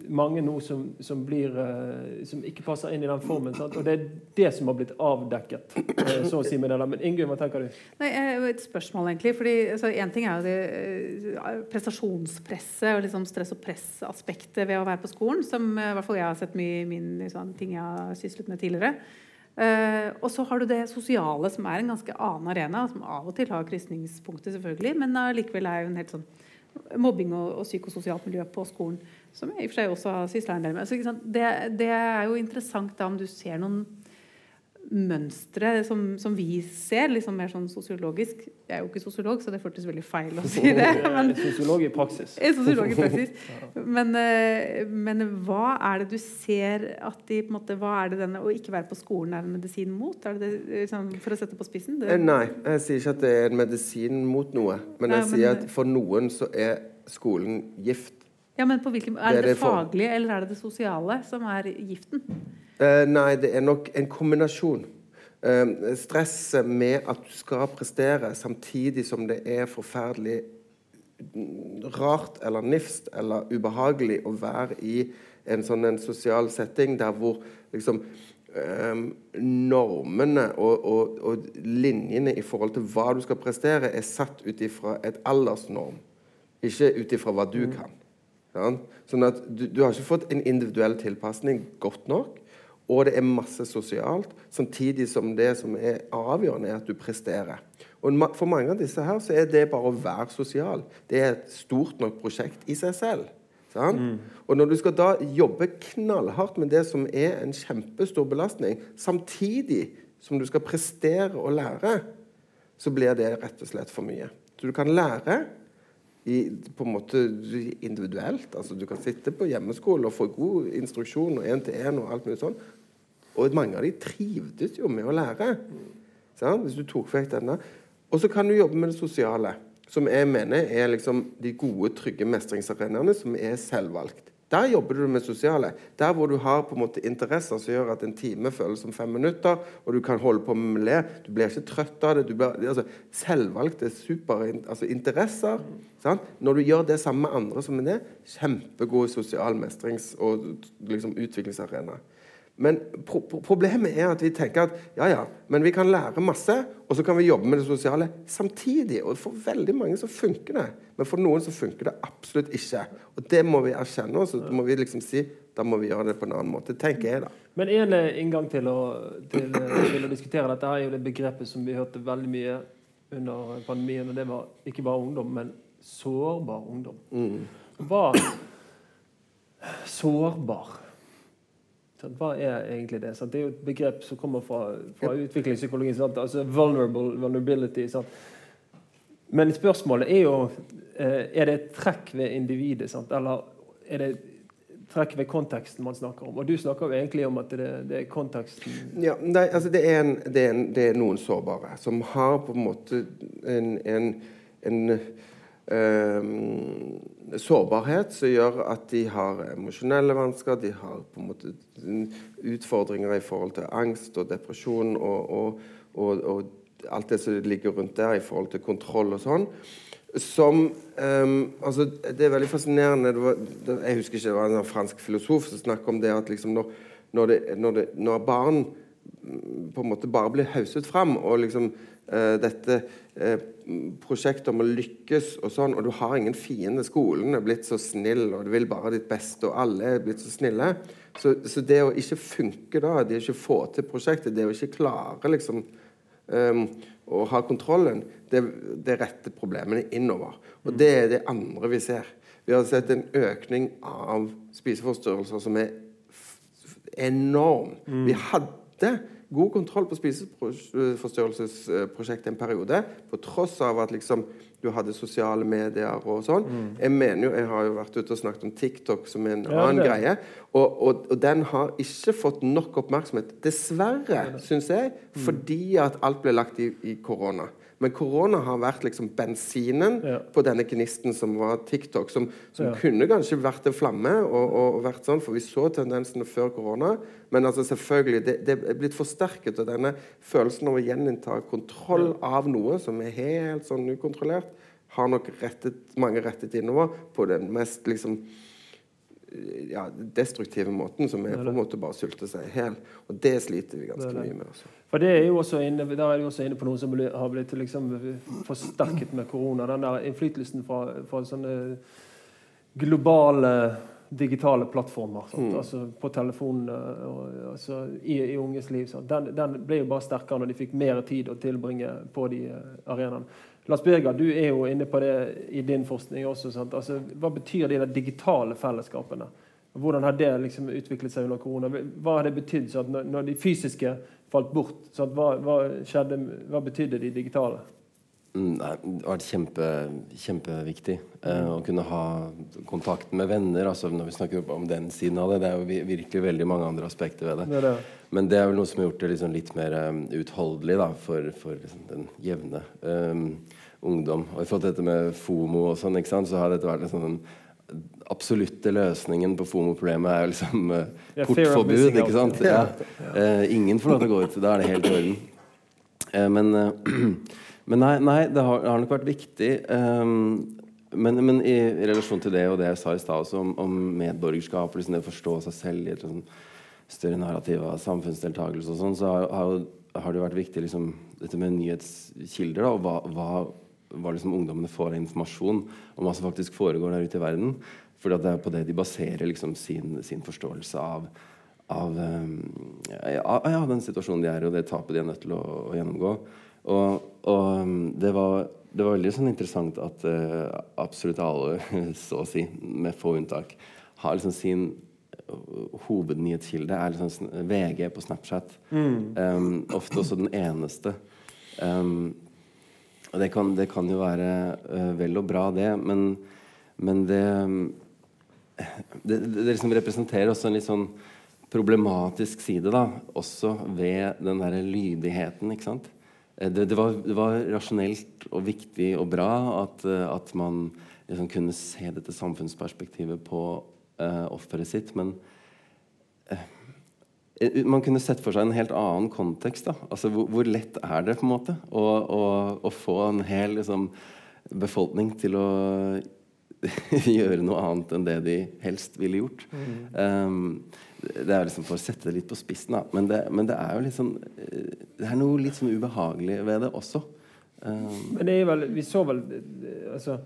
mange nå som, som, blir, uh, som ikke passer inn i den formen. Sant? Og det er det som har blitt avdekket. Uh, så å si med det der. Men Ingunn, hva tenker du? Nei, Et spørsmål, egentlig. fordi altså, En ting er jo det uh, prestasjonspresset og liksom stress og press-aspektet ved å være på skolen, som i hvert fall jeg har sett mye i min liksom, ting jeg har syslet med tidligere. Uh, og så har du det sosiale, som er en ganske annen arena, som av og til har krysningspunkter, selvfølgelig, men allikevel er jo en helt sånn mobbing og, og, psykososialt miljø på skolen. Som jeg i og for seg også har sysla en del med. Så, det, det, er jo interessant da om du ser noen mønstre som, som, vi ser, liksom mer sånn sosiologisk. Jeg er jo ikke sosiolog, så det føltes veldig feil å si det. Men, sosiolog i praksis. Sosiolog i praksis. Men, eh, men, hva er det du ser at de på en måte, Hva er det denne å ikke være på skolen er en medisin mot? Er det det, liksom, for å sette på spissen? Det... Eh, nei, jeg sier ikke at det er en medisin mot noe. Men jeg ja, men, sier at for noen så er skolen gift. Ja, men på hvilken, Er det det, det faglige eller er det det sosiale som er giften? Uh, nei, det er nok en kombinasjon. Uh, stresset med at du skal prestere, samtidig som det er forferdelig rart eller nifst eller ubehagelig å være i en sånn en sosial setting der hvor liksom um, normene og, og, og, linjene i forhold til hva du skal prestere, er satt ut ifra et aldersnorm, ikke ut ifra hva du mm. kan. Sånn at du, du, har ikke fått en individuell tilpasning godt nok og det er masse sosialt, samtidig som det som er avgjørende, er at du presterer. Og For mange av disse her så er det bare å være sosial. Det er et stort nok prosjekt i seg selv. Mm. Og når du skal da jobbe knallhardt med det som er en kjempestor belastning, samtidig som du skal prestere og lære, så blir det rett og slett for mye. Så du kan lære i, på en måte individuelt. altså Du kan sitte på hjemmeskole og få god instruksjon og én-til-én og alt mulig sånn. Og mange av de trivdes jo med å lære. Sånn? Hvis du tok vekk denne. Og så kan du jobbe med det sosiale, som jeg mener er liksom de gode, trygge mestringsarenaene som er selvvalgt. Der jobber du med sosiale. Der hvor du har på en måte interesser som gjør at en time føles som fem minutter, og du kan holde på med le. Du blir ikke trøtt av det. Blir, altså, selvvalgte super, altså? Når du gjør det samme med andre som med det, kjempegod sosial mestrings- og liksom, utviklingsarena. Men pro problemet er at vi tenker at ja, ja, men vi kan lære masse, og så kan vi jobbe med det sosiale samtidig. Og for veldig mange så funker det, men for noen så funker det absolutt ikke. Og det må vi erkjenne, og så må vi liksom si da må vi gjøre det på en annen måte, tenker jeg da. Men en eh, inngang til å, til, eh, til å diskutere dette er jo det begrepet som vi hørte veldig mye under pandemien, og det var ikke bare ungdom, men sårbar ungdom. Mm. Hva Sårbar hva er egentlig det? Sant? Det er jo et begrep som kommer fra, fra utviklingspsykologien. Altså vulnerable, vulnerability. Sant? Men spørsmålet er jo eh, Er det et trekk ved individet, sant? eller er det trekk ved konteksten man snakker om? Og Du snakker jo egentlig om at det, det er konteksten Ja, nei, altså det er, en, det, er en, det er, noen sårbare som har på en måte en, en, en sårbarhet som gjør at de har emosjonelle vansker, de har på en måte utfordringer i forhold til angst og depresjon og, og, og, og alt det som ligger rundt der i forhold til kontroll og sånn. som um, altså, Det er veldig fascinerende det var, det, Jeg husker ikke, det var en sånn fransk filosof som snakket om det at liksom når, når, det, når, når barn mm, på en måte bare blir hauset fram, og liksom uh, dette eh, prosjektet om å lykkes og sånn, og du har ingen fiende, skolen er blitt så snill, og du vil bare ditt beste, og alle er blitt så snille Så, så det å ikke funke da, det å ikke få til prosjektet, det å ikke klare liksom um, å ha kontrollen, det, det retter problemene innover. Og det er det andre vi ser. Vi har sett en økning av spiseforstyrrelser som er enorm. Vi hadde god kontroll på spiseforstyrrelsesprosjektet en periode, på tross av at liksom, du hadde sosiale medier og sånn. Jeg mener jo, jeg har jo vært ute og snakket om TikTok som en Ja, annen det- greie. Og, og, og den har ikke fått nok oppmerksomhet, dessverre, syns jeg, fordi at alt ble lagt i, i korona. Men korona har vært liksom bensinen Ja. på denne gnisten som var TikTok, som, som Ja. kunne kanskje vært en flamme, og, og, vært sånn, for vi så tendensene før korona. Men altså selvfølgelig, det, det er blitt forsterket, og denne følelsen av å gjeninnta kontroll av noe som er helt sånn ukontrollert, har nok rettet, mange rettet innover på den mest liksom ja, destruktive måten, som er på en måte bare å sulte seg i hjel. Og det sliter vi ganske Det det. mye med. Også. For det er jo også inne, Der er du også inne på noe som har blitt liksom forsterket med korona. Den der innflytelsen fra, fra sånne globale digitale plattformer. Mm. Altså på telefonen og, altså, i, i unges liv. Den, den ble jo bare sterkere når de fikk mer tid å tilbringe på de eh, arenaene. Lars Birger, du er jo inne på det i din forskning også. Altså, hva betyr de digitale fellesskapene? Hvordan har det liksom utviklet seg under korona? Hva har det betydd når, de fysiske falt bort? Hva, hva, skjedde, hva betydde de digitale? Mm, Nei, det har vært kjempe, kjempeviktig eh, å kunne ha kontakt med venner. altså Når vi snakker om den siden av det, det er jo virkelig veldig mange andre aspekter ved det. Det det. Men det er vel noe som har gjort det liksom litt mer um, utholdelig da, for, for liksom den jevne um, ungdom. Og i forhold til dette med FOMO og sånn, så har dette vært sånn den absolutte løsningen på FOMO-problemet er liksom uh, portforbud, ikke sant? Ja. Uh, ingen får lov til å gå ut. Da er det helt i orden. Uh, men, men nei, nei, det har, det har nok vært viktig. Um, men, men i, relasjon til det og det jeg sa i stad om, om medborgerskap og liksom det å forstå seg selv i et sånn større narrativ av samfunnsdeltakelse og sånn, så har, har, har det vært viktig liksom, dette med nyhetskilder da, og hva, hva, hva liksom ungdommene får av informasjon om hva som faktisk foregår der ute i verden. For det er på det de baserer liksom, sin, sin forståelse av av um, ja, ja, den situasjonen de er i, og det tapet de er nødt til å, å gjennomgå. Og, og um, det, var, det var veldig sånn interessant at uh, absolutt alle, så å si, med få unntak, har liksom sin uh, hovednyhetskilde er liksom VG på Snapchat. Um, ofte også den eneste. Um, og det kan, det kan jo være uh, vel og bra, det, men, men det, um, det, det, det liksom representerer også en litt sånn problematisk side, da, også ved den derre lydigheten, ikke sant. Eh, Det, det, var, det var rasjonelt og viktig og bra at, eh, at man liksom kunne se dette samfunnsperspektivet på uh, offeret sitt, men uh, Man kunne sett for seg en helt annen kontekst. da. Altså, hvor, hvor lett er det på en måte å, å, å få en hel liksom, befolkning til å gjøre noe annet enn det de helst ville gjort? Um, det er liksom for å sette det litt på spissen, da. Men det, men det er jo litt sånn eh, Det er noe litt sånn ubehagelig ved det også. Um, Men det er vel, vi så vel altså,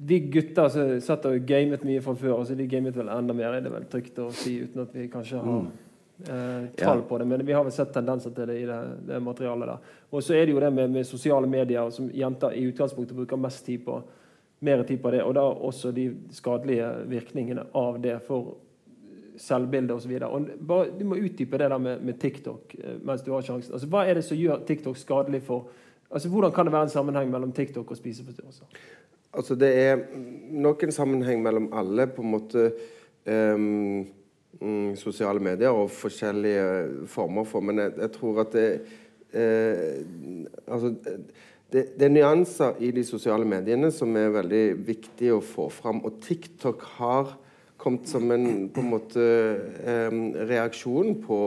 De gutta som satt og gamet mye fra før, altså de gamet vel enda mer, er det vel trygt å si, uten at vi kanskje har eh, tall Ja. på det. Men vi har vel sett tendenser til det i det, det materialet der. Og så er det jo det med, med sosiale medier, som jenter i utgangspunktet bruker mest tid på. Mer tid på det, og da også de skadelige virkningene av det for selvbilde osv. Du må utdype det der med, med TikTok eh, mens du har sjansen. Altså, hva er det som gjør TikTok skadelig for Altså, Hvordan kan det være en sammenheng mellom TikTok og spiseforstyrrelser? Altså, det er nok en sammenheng mellom alle på en måte um, sosiale medier og forskjellige former for Men jeg, jeg tror at det uh, Altså det, det er nyanser i de sosiale mediene som er veldig viktig å få fram. Og TikTok har kommet som en på en måte em, reaksjon på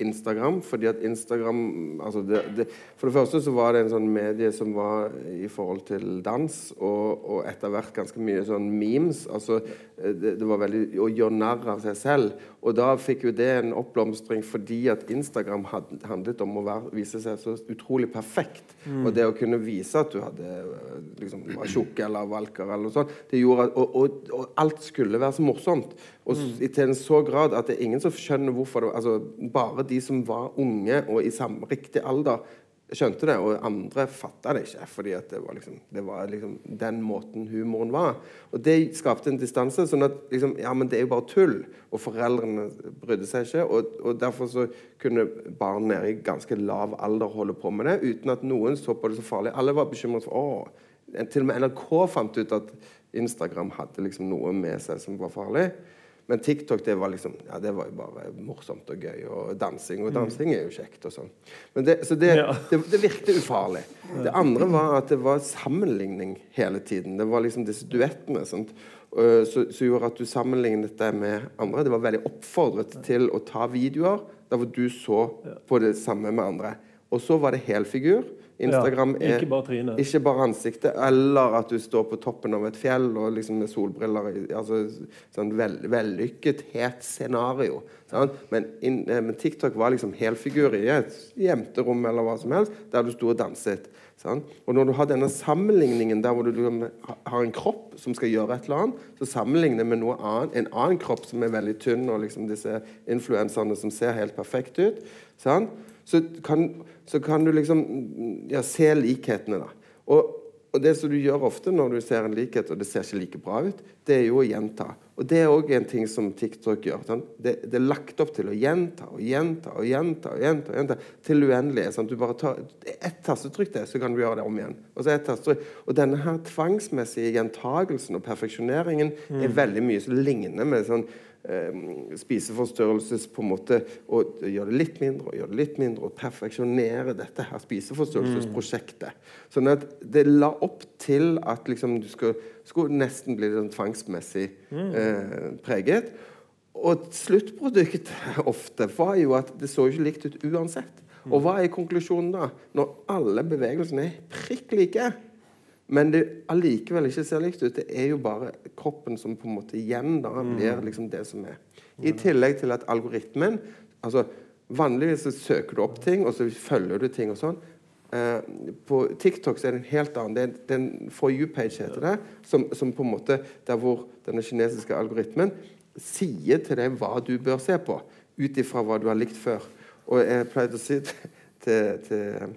Instagram. fordi at Instagram altså det, det, For det første så var det en sånn medie som var i forhold til dans, og, og etter hvert ganske mye sånn memes. altså det, det var veldig Å gjøre narr av seg selv. Og da fikk jo det en oppblomstring fordi at Instagram had, handlet om å være, vise seg så utrolig perfekt. Mm. Og det å kunne vise at du hadde liksom, var tjukk eller valker eller noe sånt, det gjorde at, og, og, og alt skulle være så morsomt. Og mm. til en så grad at det er ingen som skjønner hvorfor det altså Bare de som var unge og i samme riktig alder, skjønte det, og andre fatta det ikke. fordi det var liksom, det var liksom den måten humoren var. Og det skapte en distanse. sånn at liksom, ja, men det er jo bare tull. Og foreldrene brydde seg ikke. Og, og derfor så kunne barn nede i ganske lav alder holde på med det uten at noen så på det så farlig. Alle var bekymret for å, Til og med NRK fant ut at Instagram hadde liksom noe med seg som var farlig. Men TikTok det var liksom, ja, det var jo bare morsomt og gøy. Og dansing. Og dansing er jo kjekt. og sånn. Men det, så det, Ja. det, det virket ufarlig. Det andre var at det var sammenligning hele tiden. Det var liksom disse duettene sant? Så som som gjorde at du sammenlignet deg med andre. Det var veldig oppfordret til å ta videoer der hvor du så på det samme med andre. Og så var det helfigur. Instagram Ja, ikke bare er, ikke bare ansiktet, eller at du står på toppen av et fjell og liksom med solbriller. altså sånn vel, Vellykket, het scenario. Sant? Men, inn, eh, men TikTok var liksom helfigur i et jenterom eller hva som helst, der du sto og danset. Sant? Og når du har denne sammenligningen der hvor du har en kropp som skal gjøre et eller annet, så sammenligner med noe annet, en annen kropp som er veldig tynn, og liksom disse influenserne som ser helt perfekt ut, sant? Så, kan, så kan du liksom mm, ja, se likhetene. da. Og, og det som du gjør ofte når du ser en likhet, og det ser ikke like bra ut, det er jo å gjenta. Og det er òg en ting som TikTok gjør. Det, det er lagt opp til å gjenta og gjenta og gjenta og gjenta, og gjenta til uendelige. Sant? Du bare tar ett tastetrykk det, så kan du gjøre det om igjen. Og så ett tastetrykk. Og denne her tvangsmessige gjentagelsen og perfeksjoneringen er veldig mye som ligner med sånn spiseforstyrrelses på en måte og gjøre det litt mindre og gjøre det litt mindre og perfeksjonere dette her spiseforstyrrelsesprosjektet. Sånn at det la opp til at liksom du skulle, skulle nesten bli sånn tvangsmessig eh, preget. Og sluttproduktet ofte var jo at det så ikke likt ut uansett. Og hva er konklusjonen da? Når alle bevegelsene er prikk like, men det allikevel ikke ser likt ut. Det er jo bare kroppen som på en måte igjen da blir liksom det som er. I tillegg til at algoritmen altså Vanligvis så søker du opp ting, og så følger du ting og sånn. Eh, på TikTok så er det en helt annen. Det er, det er en For you-page, heter det. Som, som på en måte Der hvor denne kinesiske algoritmen sier til deg hva du bør se på, ut ifra hva du har likt før. Og jeg pleide å si til, til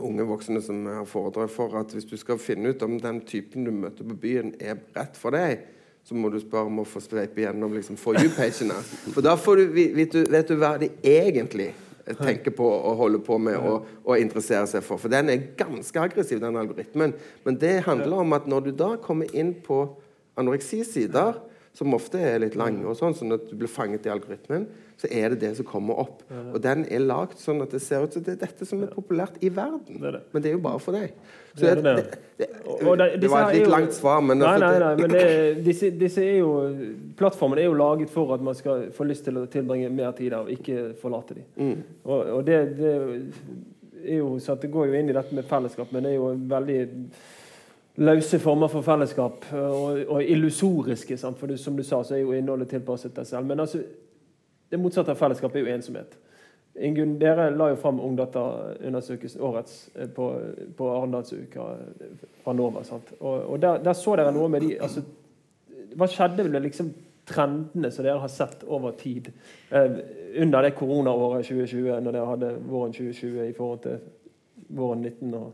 unge voksne som har foredrag for, at hvis du skal finne ut om den typen du møter på byen, er rett for deg, så må du spørre om å få sveipe gjennom liksom, for you-pagene. For da får du, vet, du, vet du hva de egentlig tenker på og holder på med og, og interesserer seg for. For den er ganske aggressiv, den algoritmen. Men det handler om at når du da kommer inn på anoreksisider, som ofte er litt lange, og sånn, sånn at du blir fanget i algoritmen, så er det det som kommer opp. Og den er lagd sånn at det ser ut som det er dette som er populært i verden. Er. Men det er jo bare for deg. Så Det er det, det. det, var et litt langt svar, men Nei, nei, nei, men det, disse, disse er jo Plattformen er jo laget for at man skal få lyst til å tilbringe mer tid der, og ikke forlate dem. Mm. Og, og det, det er jo så at det går jo inn i dette med fellesskap, men det er jo veldig løse former for fellesskap, og, og illusoriske. Sant? For det, som du sa, så er jo innholdet tilpasset deg selv. Men altså, det motsatte av fellesskap er jo ensomhet. Ingunn, dere la jo fram Ungdata-undersøkelsen årets eh, på, på Arendalsuka eh, fra NOVA. Sant? Og, og der, der så dere noe med de altså, Hva skjedde med liksom trendene som dere har sett over tid eh, under det koronaåret 2020, når dere hadde våren 2020 i forhold til våren 19? Og,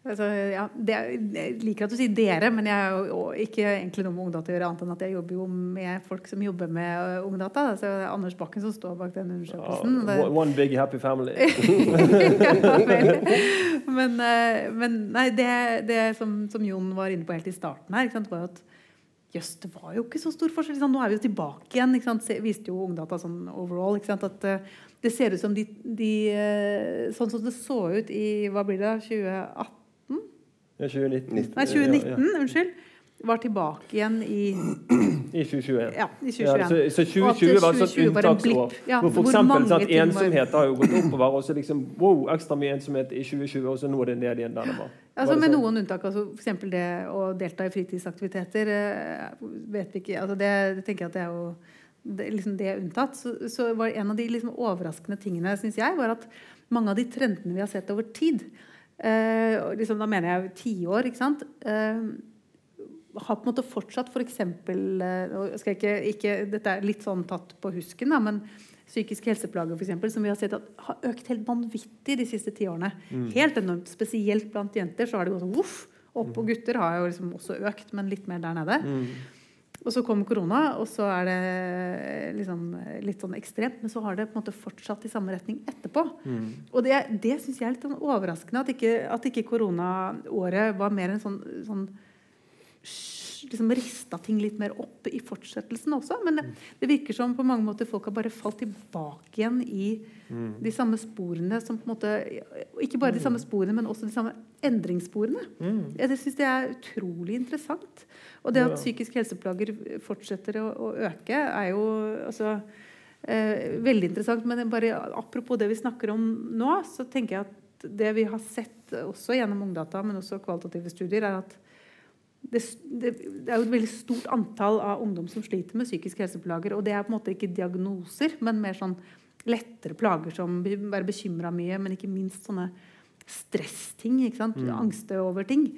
Altså, ja, det, jeg liker at du sier 'dere', men jeg har jo ikke egentlig noe med Ungdata å gjøre, annet enn at jeg jobber jo med folk som jobber med uh, Ungdata. Altså, er Anders Bakken som står bak den undersøkelsen. Uh, det- one big happy family. ja, men, eh, men nei, det, det som, som Jon var inne på helt i starten her, sant, var at Jøss, det var jo ikke så stor forskjell. Liksom. Nå er vi jo tilbake igjen. Ikke sant? Viste jo Ungdata sånn overall. Ikke sant? At eh, det ser ut som de, de eh, Sånn som det så ut i hva blir det, 2018? Ja, 2019. Nei, 2019, unnskyld. Var tilbake igjen i I 2021. Ja, i 2021. Ja, så, så 2020 var et sånt 2020 var en unntaksår. Ja, hvor for hvor eksempel, mange sant, Ensomhet har jo gått oppover, og så liksom wow, ekstra mye ensomhet i 2020, og så nå er det ned igjen der det var. Altså Med sånn? noen unntak. altså F.eks. det å delta i fritidsaktiviteter. eh, vet vi ikke, altså det tenker jeg at det er jo det, liksom det unntatt. Så, så var en av de liksom overraskende tingene synes jeg, var at mange av de trendene vi har sett over tid eh, liksom, Da mener jeg tiår. ikke sant? Eh, har på en måte fortsatt f.eks. Eh, ikke, dette er litt sånn tatt på husken, da, men psykiske helseplager for eksempel, som vi har sett at har økt helt vanvittig de siste ti årene. Helt enormt. Spesielt blant jenter så har det gått sånn voff opp. Og gutter har jo liksom også økt, men litt mer der nede. Og så kom korona, og så er det liksom litt sånn ekstremt. Men så har det på en måte fortsatt i samme retning etterpå. Og det, det syns jeg er litt sånn overraskende. At ikke, at ikke koronaåret var mer en sånn, sånn liksom rista ting litt mer opp i fortsettelsen også. Men det, det virker som på mange måter folk har bare falt tilbake igjen i de samme sporene som på en måte Ikke bare de samme sporene, men også de samme endringssporene. Mm. det syns det er utrolig interessant. Og det at psykiske helseplager fortsetter å, å øke, er jo altså eh, veldig interessant. Men bare apropos det vi snakker om nå, så tenker jeg at det vi har sett også gjennom Ungdata, men også kvalitative studier, er at det, det, det, er jo et veldig stort antall av ungdom som sliter med psykiske helseplager. Og det er på en måte ikke diagnoser, men mer sånn lettere plager som være bekymra mye, men ikke minst sånne stressting. ikke sant? Angste over ting.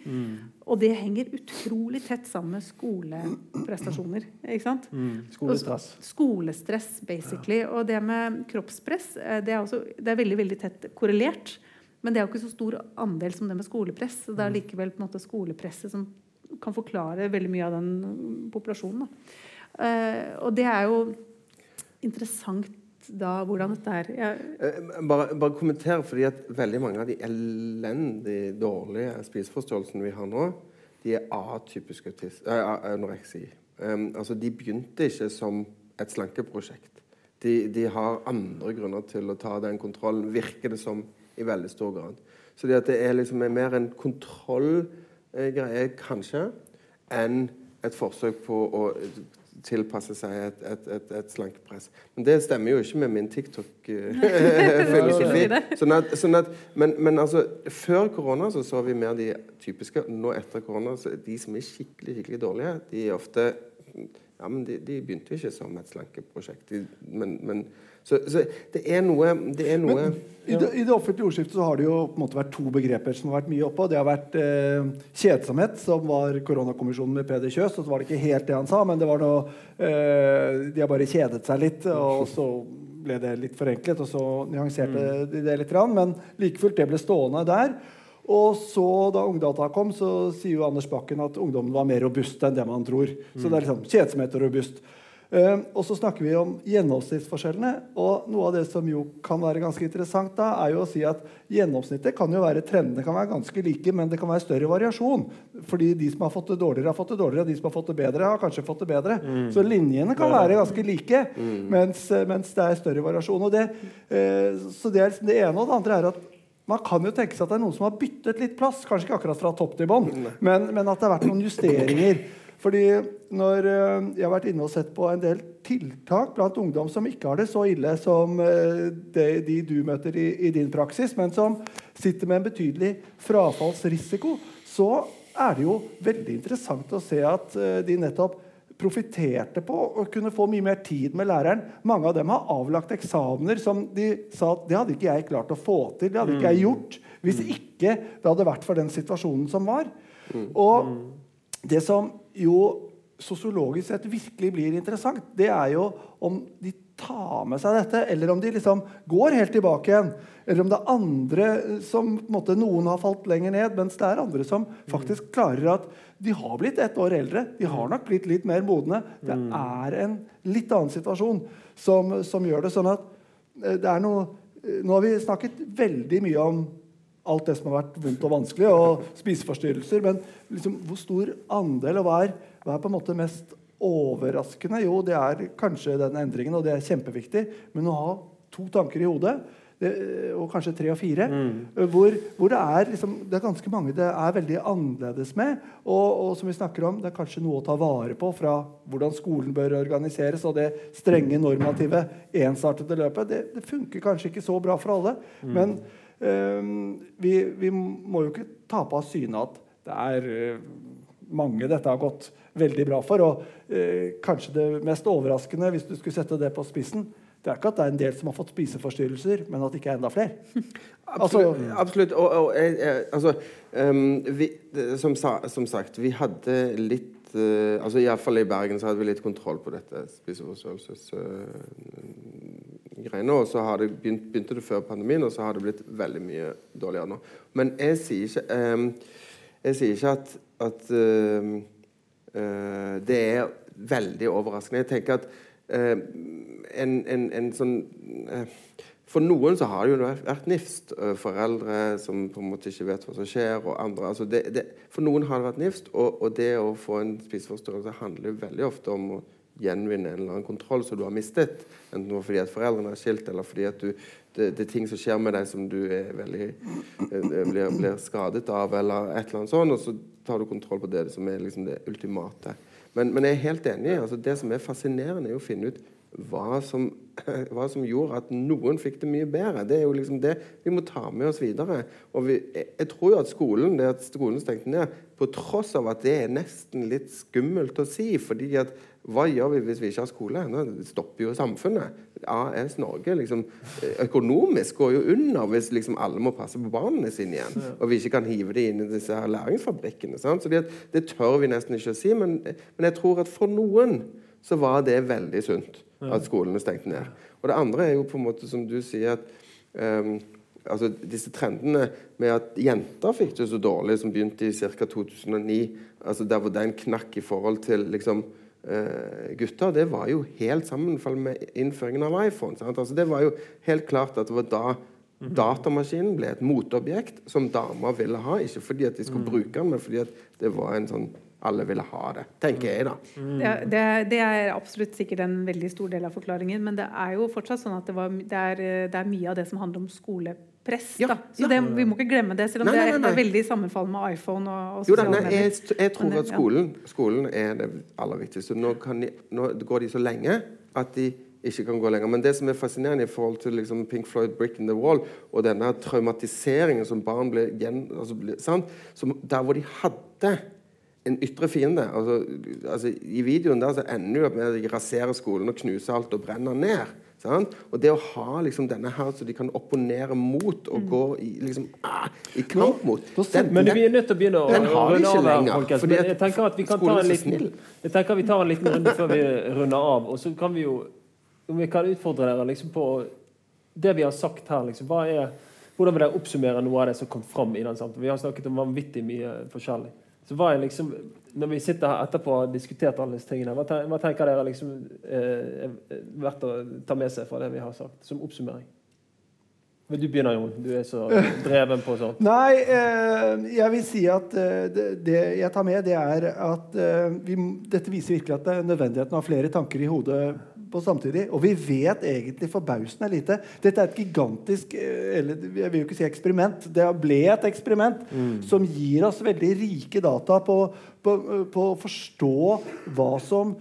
Og det henger utrolig tett sammen med skoleprestasjoner. ikke sant? Skolestress. Og Skolestress, basically. Og det med kroppspress eh, det er, også, det er veldig veldig tett korrelert. Men det er jo ikke så stor andel som det med skolepress. Så det er likevel på en måte skolepresset som kan forklare veldig mye av den populasjonen. Da. Eh, og det er jo interessant da hvordan dette er jeg, Eh, Bare, bare kommenter, fordi at veldig mange av de elendig dårlige spiseforstyrrelsene vi har nå, de er atypisk eh, anoreksi. Um, altså, de begynte ikke som et slankeprosjekt. De, de har andre grunner til å ta den kontrollen, virker det som, i veldig stor grad. Så det, at det er liksom mer en kontrollgreie, kanskje, enn et forsøk på å tilpasse seg et, et, et, et slankepress. Men det stemmer jo ikke med min TikTok-filosofi. sånn at, sånn at, men, men altså, før korona så, så vi mer de typiske. Nå etter korona så de som er skikkelig skikkelig dårlige, de er ofte ja, men de, de begynte jo ikke som et slankeprosjekt. De, men, men, så, så det er noe, det er noe Men i det, I det offentlige ordskiftet så har det jo på en måte vært to begreper som har vært mye oppå. Det har vært eh, kjedsomhet, som var koronakommisjonen med Peder Kjøs. og så var det ikke helt det han sa, men det var noe eh, De har bare kjedet seg litt, og så ble det litt forenklet, og så nyanserte de det litt. Men like fullt, det ble stående der. Og så, da Ungdata kom, så sier jo Anders Bakken at ungdommen var mer robust enn det man tror. Så det er liksom kjedsomhet og robust. Eh, og så snakker vi om gjennomsnittsforskjellene. Og noe av det som jo kan være ganske interessant, da, er jo å si at gjennomsnittet kan jo være trendene kan være ganske like, men det kan være større variasjon. Fordi de som har fått det dårligere, har fått det dårligere, og de som har fått det bedre, har kanskje fått det bedre. Så linjene kan være ganske like, mens, mens det er større variasjon. Og det, eh, så det er liksom det ene. Og det andre er at man kan jo tenke seg at det er noen som har byttet litt plass. Kanskje ikke akkurat fra topp til bånn, men, men at det har vært noen justeringer. Fordi når eh, Jeg har vært inne og sett på en del tiltak blant ungdom som ikke har det så ille som eh, de du møter i, i din praksis, men som sitter med en betydelig frafallsrisiko, så er det jo veldig interessant å se at eh, de nettopp profitterte på å kunne få mye mer tid med læreren. Mange av dem har avlagt eksamener som de sa at det hadde ikke jeg klart å få til. Det hadde ikke jeg gjort hvis ikke det hadde vært for den situasjonen som var. Og det som jo sosiologisk sett virkelig blir interessant, det er jo om de tar med seg dette, eller om de liksom går helt tilbake igjen. Eller om det er andre som måte, Noen har falt lenger ned, mens det er andre som faktisk klarer at de har blitt ett år eldre. De har nok blitt litt mer modne. Det er en litt annen situasjon som, som gjør det sånn at eh, det er noe eh, Nå har vi snakket veldig mye om alt det som har vært vondt og vanskelig, og spiseforstyrrelser. Men liksom, hvor stor andel, og hva er, hva er på en måte mest overraskende? Jo, det er kanskje den endringen, og det er kjempeviktig. Men å ha to tanker i hodet det, og kanskje tre og fire. mm. Hvor, hvor det, er liksom, det er ganske mange det er veldig annerledes med. Og, og som vi snakker om, det er kanskje noe å ta vare på fra hvordan skolen bør organiseres. Og det strenge, normative, ensartede løpet. Det, det funker kanskje ikke så bra for alle. Men eh, vi, vi må jo ikke ta på syne at det er eh, mange dette har gått veldig bra for. Og eh, kanskje det mest overraskende, hvis du skulle sette det på spissen, det er ikke at det er en del som har fått spiseforstyrrelser, men at det ikke er enda flere. Absolutt. absolutt. Og, og jeg, jeg, altså, um, vi, som, sa, som sagt, vi hadde litt uh, altså Iallfall i Bergen så hadde vi litt kontroll på dette spiseforstyrrelsesgreiene. og så det begynt, begynte det før pandemien, og så har det blitt veldig mye dårligere nå. Men jeg sier ikke, eh, jeg sier ikke at, at ehm, eh, det er veldig overraskende. Jeg tenker at eh, en, en, en sånn eh, For noen så har det jo vært nifst. eh, Foreldre som på en måte ikke vet hva som skjer, og andre. Altså det, det, for noen har det vært nifst, og, og det å få en spiseforstyrrelse handler jo veldig ofte om å gjenvinne en eller annen kontroll som du har mistet. Enten fordi at foreldrene er skilt, eller fordi at du, det, det er ting som skjer med deg som du veldig, eh, blir, blir skadet av, eller et eller annet sånt, og så tar du kontroll på det som er liksom det ultimate. Men, men jeg er helt enig. altså Det som er fascinerende, er å finne ut hva som, hva som gjorde at noen fikk det mye bedre. Det er jo liksom det vi må ta med oss videre. Og vi, jeg, tror jo at skolen det at skolen stengte ned, på tross av at det er nesten litt skummelt å si fordi at hva gjør vi hvis vi ikke har skole? Nå stopper jo samfunnet. AS Norge liksom, økonomisk går jo under hvis liksom alle må passe på barna sine igjen. Og vi ikke kan hive dem inn i disse her læringsfabrikkene. Sant? Så det, det tør vi nesten ikke å si. Men, men jeg tror at for noen så var det veldig sunt at skolene stengte ned. Og det andre er jo på en måte som du sier at um, altså disse trendene med at jenter fikk det så dårlig, som begynte i ca. 2009, altså der hvor den knakk i forhold til liksom, Uh, gutter, det var jo helt sammenfall med innføringen av iPhone. Altså det var jo helt klart at det var da datamaskinen ble et motobjekt som damer ville ha. Ikke fordi at de skulle bruke den, men fordi at det var en sånn alle ville ha det, tenker jeg da. Ja, det, det er absolutt sikkert en veldig stor del av forklaringen, men det er jo fortsatt sånn at det, var, det, er, det er mye av det som handler om skolepress. Ja, da. Så ja. det, vi må ikke glemme det, selv om Nei, nei, det, nei, det er veldig sammenfallende med iPhone og, og Jo da, jeg, jeg tror at skolen, skolen er det aller viktigste. Nå, kan de, nå går de så lenge at de ikke kan gå lenger. Men det som er fascinerende i forhold til liksom Pink Floyd 'Brick in the Wall' og denne traumatiseringen som barn ble gjen... Altså, ble, sant? Som, der hvor de hadde en ytre fiende altså, altså, I videoen der så ender det opp med at de raserer skolen og knuser alt og brenner ned. Sant? Og det å ha liksom denne her så de kan opponere mot og gå i, liksom, ah, i kamp mot nå den- Men vi er nødt til å begynne å runde av her, folkens. Men jeg tenker at vi kan ta en liten, jeg tenker vi tar en liten runde før vi runder av. Og så kan vi jo om vi kan utfordre dere liksom på det vi har sagt her. Liksom, hva er, hvordan vil dere oppsummere noe av det som kom fram i den samtalen? Vi har snakket om vanvittig mye forskjellig. Så var jeg liksom, Når vi sitter her etterpå og har diskutert alle disse tingene, hva, ten, hva tenker dere liksom eh, er verdt å ta med seg fra det vi har sagt, som oppsummering? Men du begynner, Jon. Du er så dreven på sånt. Nei, eh, jeg vil si at eh, det, det jeg tar med, det er at eh, vi, dette viser virkelig at det er nødvendigheten av flere tanker i hodet på samtidig. Og vi vet egentlig forbausende lite. Dette er et gigantisk eh, eller jeg vil jo ikke si eksperiment. Det ble et eksperiment som gir oss veldig rike data på, på, på å forstå hva som,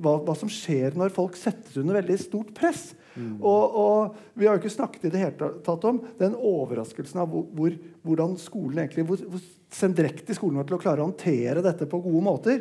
hva, hva som skjer når folk settes under veldig stort press. Og, og vi har jo ikke snakket i det hele tatt om den overraskelsen av hvor, hvor, hvordan skolen egentlig hvor, hvor sendrektig skolen var til å klare å håndtere dette på gode måter.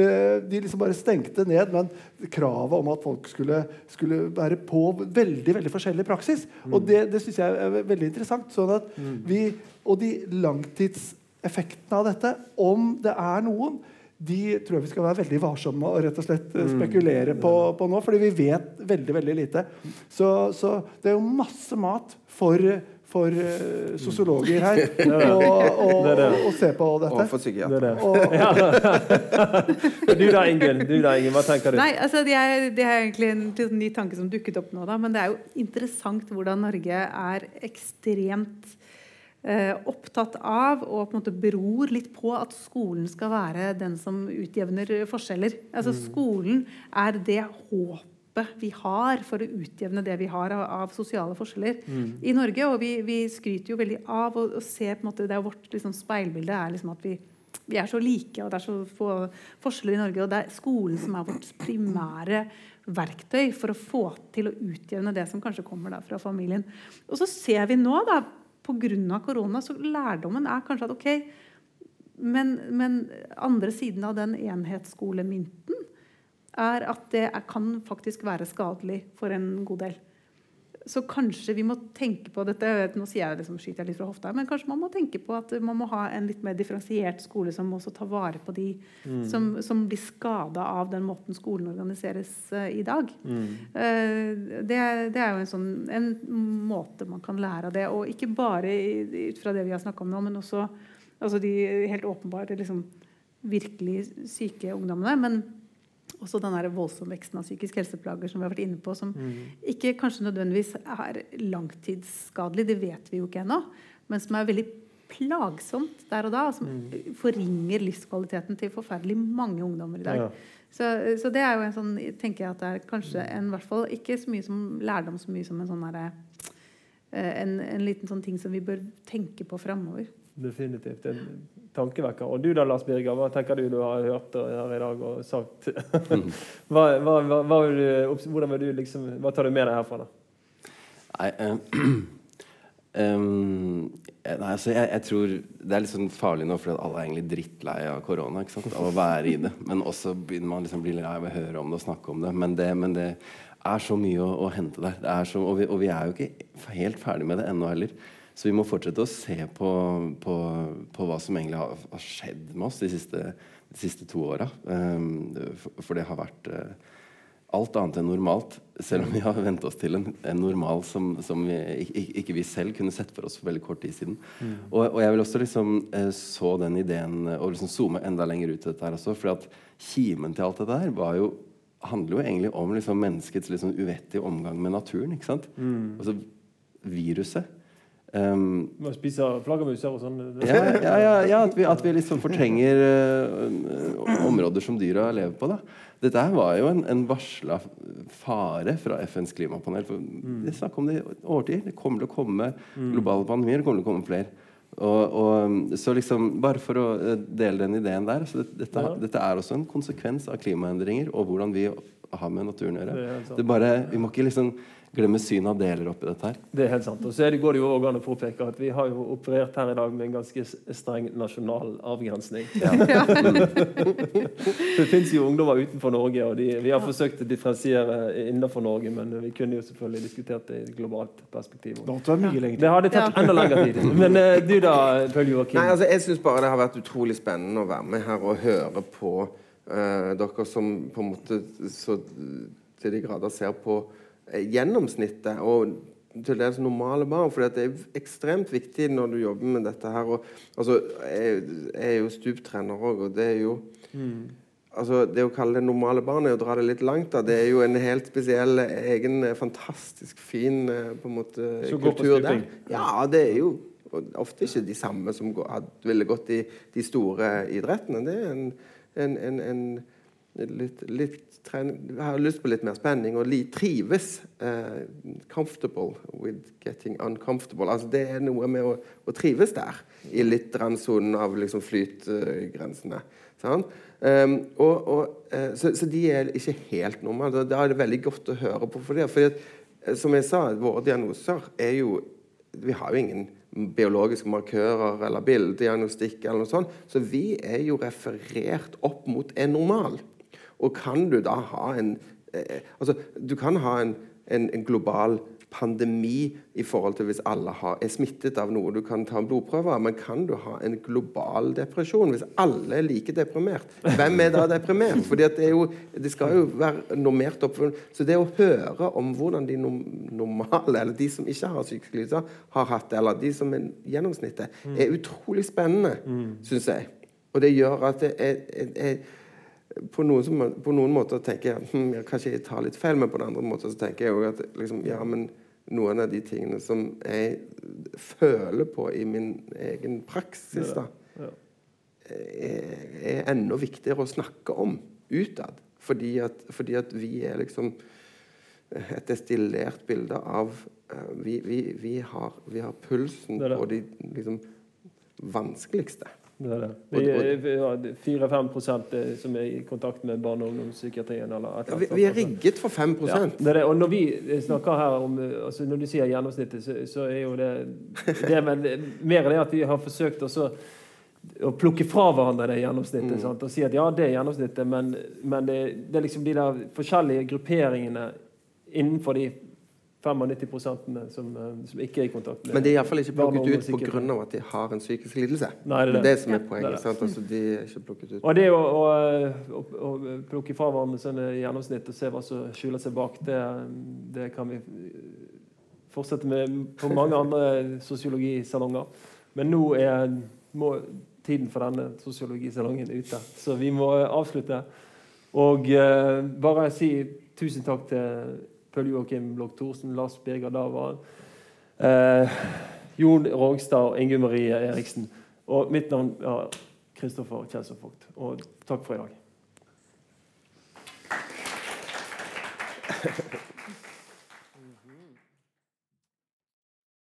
Eh, de liksom bare stengte ned, men kravet om at folk skulle, skulle være på veldig veldig forskjellig praksis. Og det, det syns jeg er veldig interessant. sånn at vi, Og de langtidseffektene av dette, om det er noen, de tror jeg vi skal være veldig varsomme med å rett og slett eh, spekulere på, på nå, fordi vi vet veldig veldig lite. Så, så det er jo masse mat for, for uh, sosiologer her å, se på dette. Og for psykiatere. er. Og. Du da, Ingunn. Hva tenker du? Nei, altså det er, det er egentlig en sånn ny tanke som dukket opp nå, da. Men det er jo interessant hvordan Norge er ekstremt opptatt av og på en måte beror litt på at skolen skal være den som utjevner forskjeller. Altså Skolen er det håpet vi har for å utjevne det vi har av, av sosiale forskjeller i Norge. Og vi, vi skryter jo veldig av og, og ser på en måte, Det er vårt liksom, speilbilde er liksom at vi, vi er så like, og det er så få forskjeller i Norge. Og det er skolen som er vårt primære verktøy for å få til å utjevne det som kanskje kommer da fra familien. Og så ser vi nå, da, pga. korona, så lærdommen er kanskje at ok, men, men andre siden av den enhetsskolemynten er at det er, kan faktisk være skadelig for en god del. Så kanskje vi må tenke på dette nå sier jeg liksom, skyter jeg litt fra hofta, men kanskje man må tenke på at man må ha en litt mer differensiert skole som også tar vare på de mm. som, som, blir skada av den måten skolen organiseres uh, i dag. Mm. Uh, det, det, er jo en, sånn, en måte man kan lære av det. Og ikke bare ut fra det vi har snakka om nå, men også altså de helt åpenbare liksom, virkelig syke ungdommene. men også den voldsomme veksten av psykisk helseplager som vi har vært inne på, som mm. ikke kanskje nødvendigvis er langtidsskadelig, det vet vi jo ikke ennå, men som er veldig plagsomt der og da, og som mm. forringer livskvaliteten til forferdelig mange ungdommer i dag. Ja. Så, så, det er jo en sånn tenker jeg at det er kanskje en hvert fall ikke så mye som lærdom så mye som en sånn herre eh, en, en, liten sånn ting som vi bør tenke på framover. Definitivt. En tankevekker. Og du da, Lars Birger, hva tenker du du har hørt her i dag og sagt? hva, hva, hva, vil du, liksom, hva tar du med deg herfra? da? Nei, um, um, nei altså jeg, jeg, tror Det er litt sånn farlig nå, for alle er egentlig drittlei av korona. ikke sant? Av å være i det. Men også begynner man liksom bli lei av å høre om det og snakke om det. Men det, men det er så mye å, å hente der. Så, og, vi, og, vi, er jo ikke helt ferdig med det ennå heller. Så vi må fortsette å se på, på, på hva som egentlig har, har, skjedd med oss de siste, de siste to åra. Um, for, det har vært uh, alt annet enn normalt. Selv om vi har vent oss til en, en normal som, som vi, ikke, ikke, vi selv kunne sett for oss for veldig kort tid siden. Mm. Og, og, jeg vil også liksom uh, så den ideen og liksom zoome enda lenger ut til dette her også. For at kimen til alt dette her var jo handler jo egentlig om liksom menneskets liksom uvettige omgang med naturen. ikke sant? Mm. Altså viruset. Um, Man spiser flaggermuser og sånn? Ja, ja, ja, ja, at, vi, at vi liksom fortrenger uh, områder som dyra lever på. Da. Dette her var jo en, en varsla fare fra FNs klimapanel. For mm. Det snakker om det i årtier. Det kommer til å komme mm. globale pandemier. Det kommer til å komme flere. Og, og, så liksom, Bare for å eh, dele den ideen der så det, dette, ja. dette, er også en konsekvens av klimaendringer og hvordan vi har med naturen å gjøre. Det, det bare, vi må ikke liksom glemme synet av deler oppi dette her. Det er helt sant. Og så det, går det jo også an å påpeke at vi har jo operert her i dag med en ganske streng nasjonal avgrensning. Ja. det fins jo ungdommer utenfor Norge, og de, vi har forsøkt å differensiere innenfor Norge, men vi kunne jo selvfølgelig diskutert det i et globalt perspektiv. Det hadde tatt enda lengre tid. Men uh, du da, Paul Joakim? Nei, altså, jeg syns bare det har vært utrolig spennende å være med her og høre på uh, dere som på en måte så til de grader ser på gjennomsnittet og til dels normale barn. For det er ekstremt viktig når du jobber med dette her. Og, altså, jeg, jeg, er jo stuptrener òg, og det er jo mm. altså, Det å kalle det normale barn er å dra det litt langt. Da. Det er jo en helt spesiell, egen, fantastisk fin eh, på en måte, kultur der. Ja, det er jo ofte ikke de samme som ville gått i de store idrettene. Det er en, en, en, en litt, litt har lyst på litt mer spenning og trives. Uh, comfortable with getting uncomfortable. Altså, det er noe med å, å trives der, i litt randsonen av liksom, flytgrensene. Sånn? Um, og, og, uh, så, så, de er ikke helt normale. Da er det veldig godt å høre på. For det, fordi at, eh, som jeg sa, våre diagnoser er jo Vi har jo ingen biologiske markører eller bildediagnostikk eller noe sånt. Så vi er jo referert opp mot en normal. Og kan du da ha en eh, altså, Du kan ha en, en, en, global pandemi i forhold til hvis alle har, er smittet av noe du kan ta en blodprøve av, men kan du ha en global depresjon hvis alle er like deprimert? Hvem er da deprimert? Fordi det, jo, det, skal jo være normert opp. Så det å høre om hvordan de normale, eller de som ikke har psykiske lidelser, har hatt det, eller de som er gjennomsnittet, er utrolig spennende, mm. syns jeg. Og det gjør at det er, er på noen, som, på noen, måter tenker jeg hm, ja, kanskje jeg tar litt feil, men på den andre måten så tenker jeg at liksom, ja, men noen av de tingene som jeg føler på i min egen praksis, da, ja, ja. Er, er, enda viktigere å snakke om utad. Fordi at, fordi at vi er liksom et destillert bilde av uh, vi, vi, vi, har, vi har pulsen Det er det. på de liksom, vanskeligste. Det er det. Vi, har 4-5 som er i kontakt med barne- og ungdomspsykiatrien. Ja, eller vi, vi er rigget for 5 Ja, det det. Og når vi snakker her om altså Når du sier gjennomsnittet, så, så er jo det Det men, mer det at vi har forsøkt også å plukke fra hverandre det gjennomsnittet. Mm. Og si at ja, det er gjennomsnittet, men, men det, det er liksom de der forskjellige grupperingene innenfor de 95 som, eh, som ikke er i kontakt med Men de er iallfall ikke plukket ut pga. at de har en psykisk lidelse. Nei, det er det det. er det som er poenget. Det er det. Sant? Altså, de er ikke plukket ut. Og det å, å, å, å plukke fra hverandre sånne gjennomsnitt og se hva som skjuler seg bak, det, det kan vi fortsette med på mange andre sosiologisalonger. Men nå er må, tiden for denne sosiologisalongen ute, så vi må avslutte. Og uh, bare si tusen takk til Pøl Joakim Blokk Thorsen, Lars Birger Davald, eh, Jon Rogstad og Ingunn Marie Eriksen. Og mitt navn er Kristoffer Kjelsås Vogt. Og takk for i dag.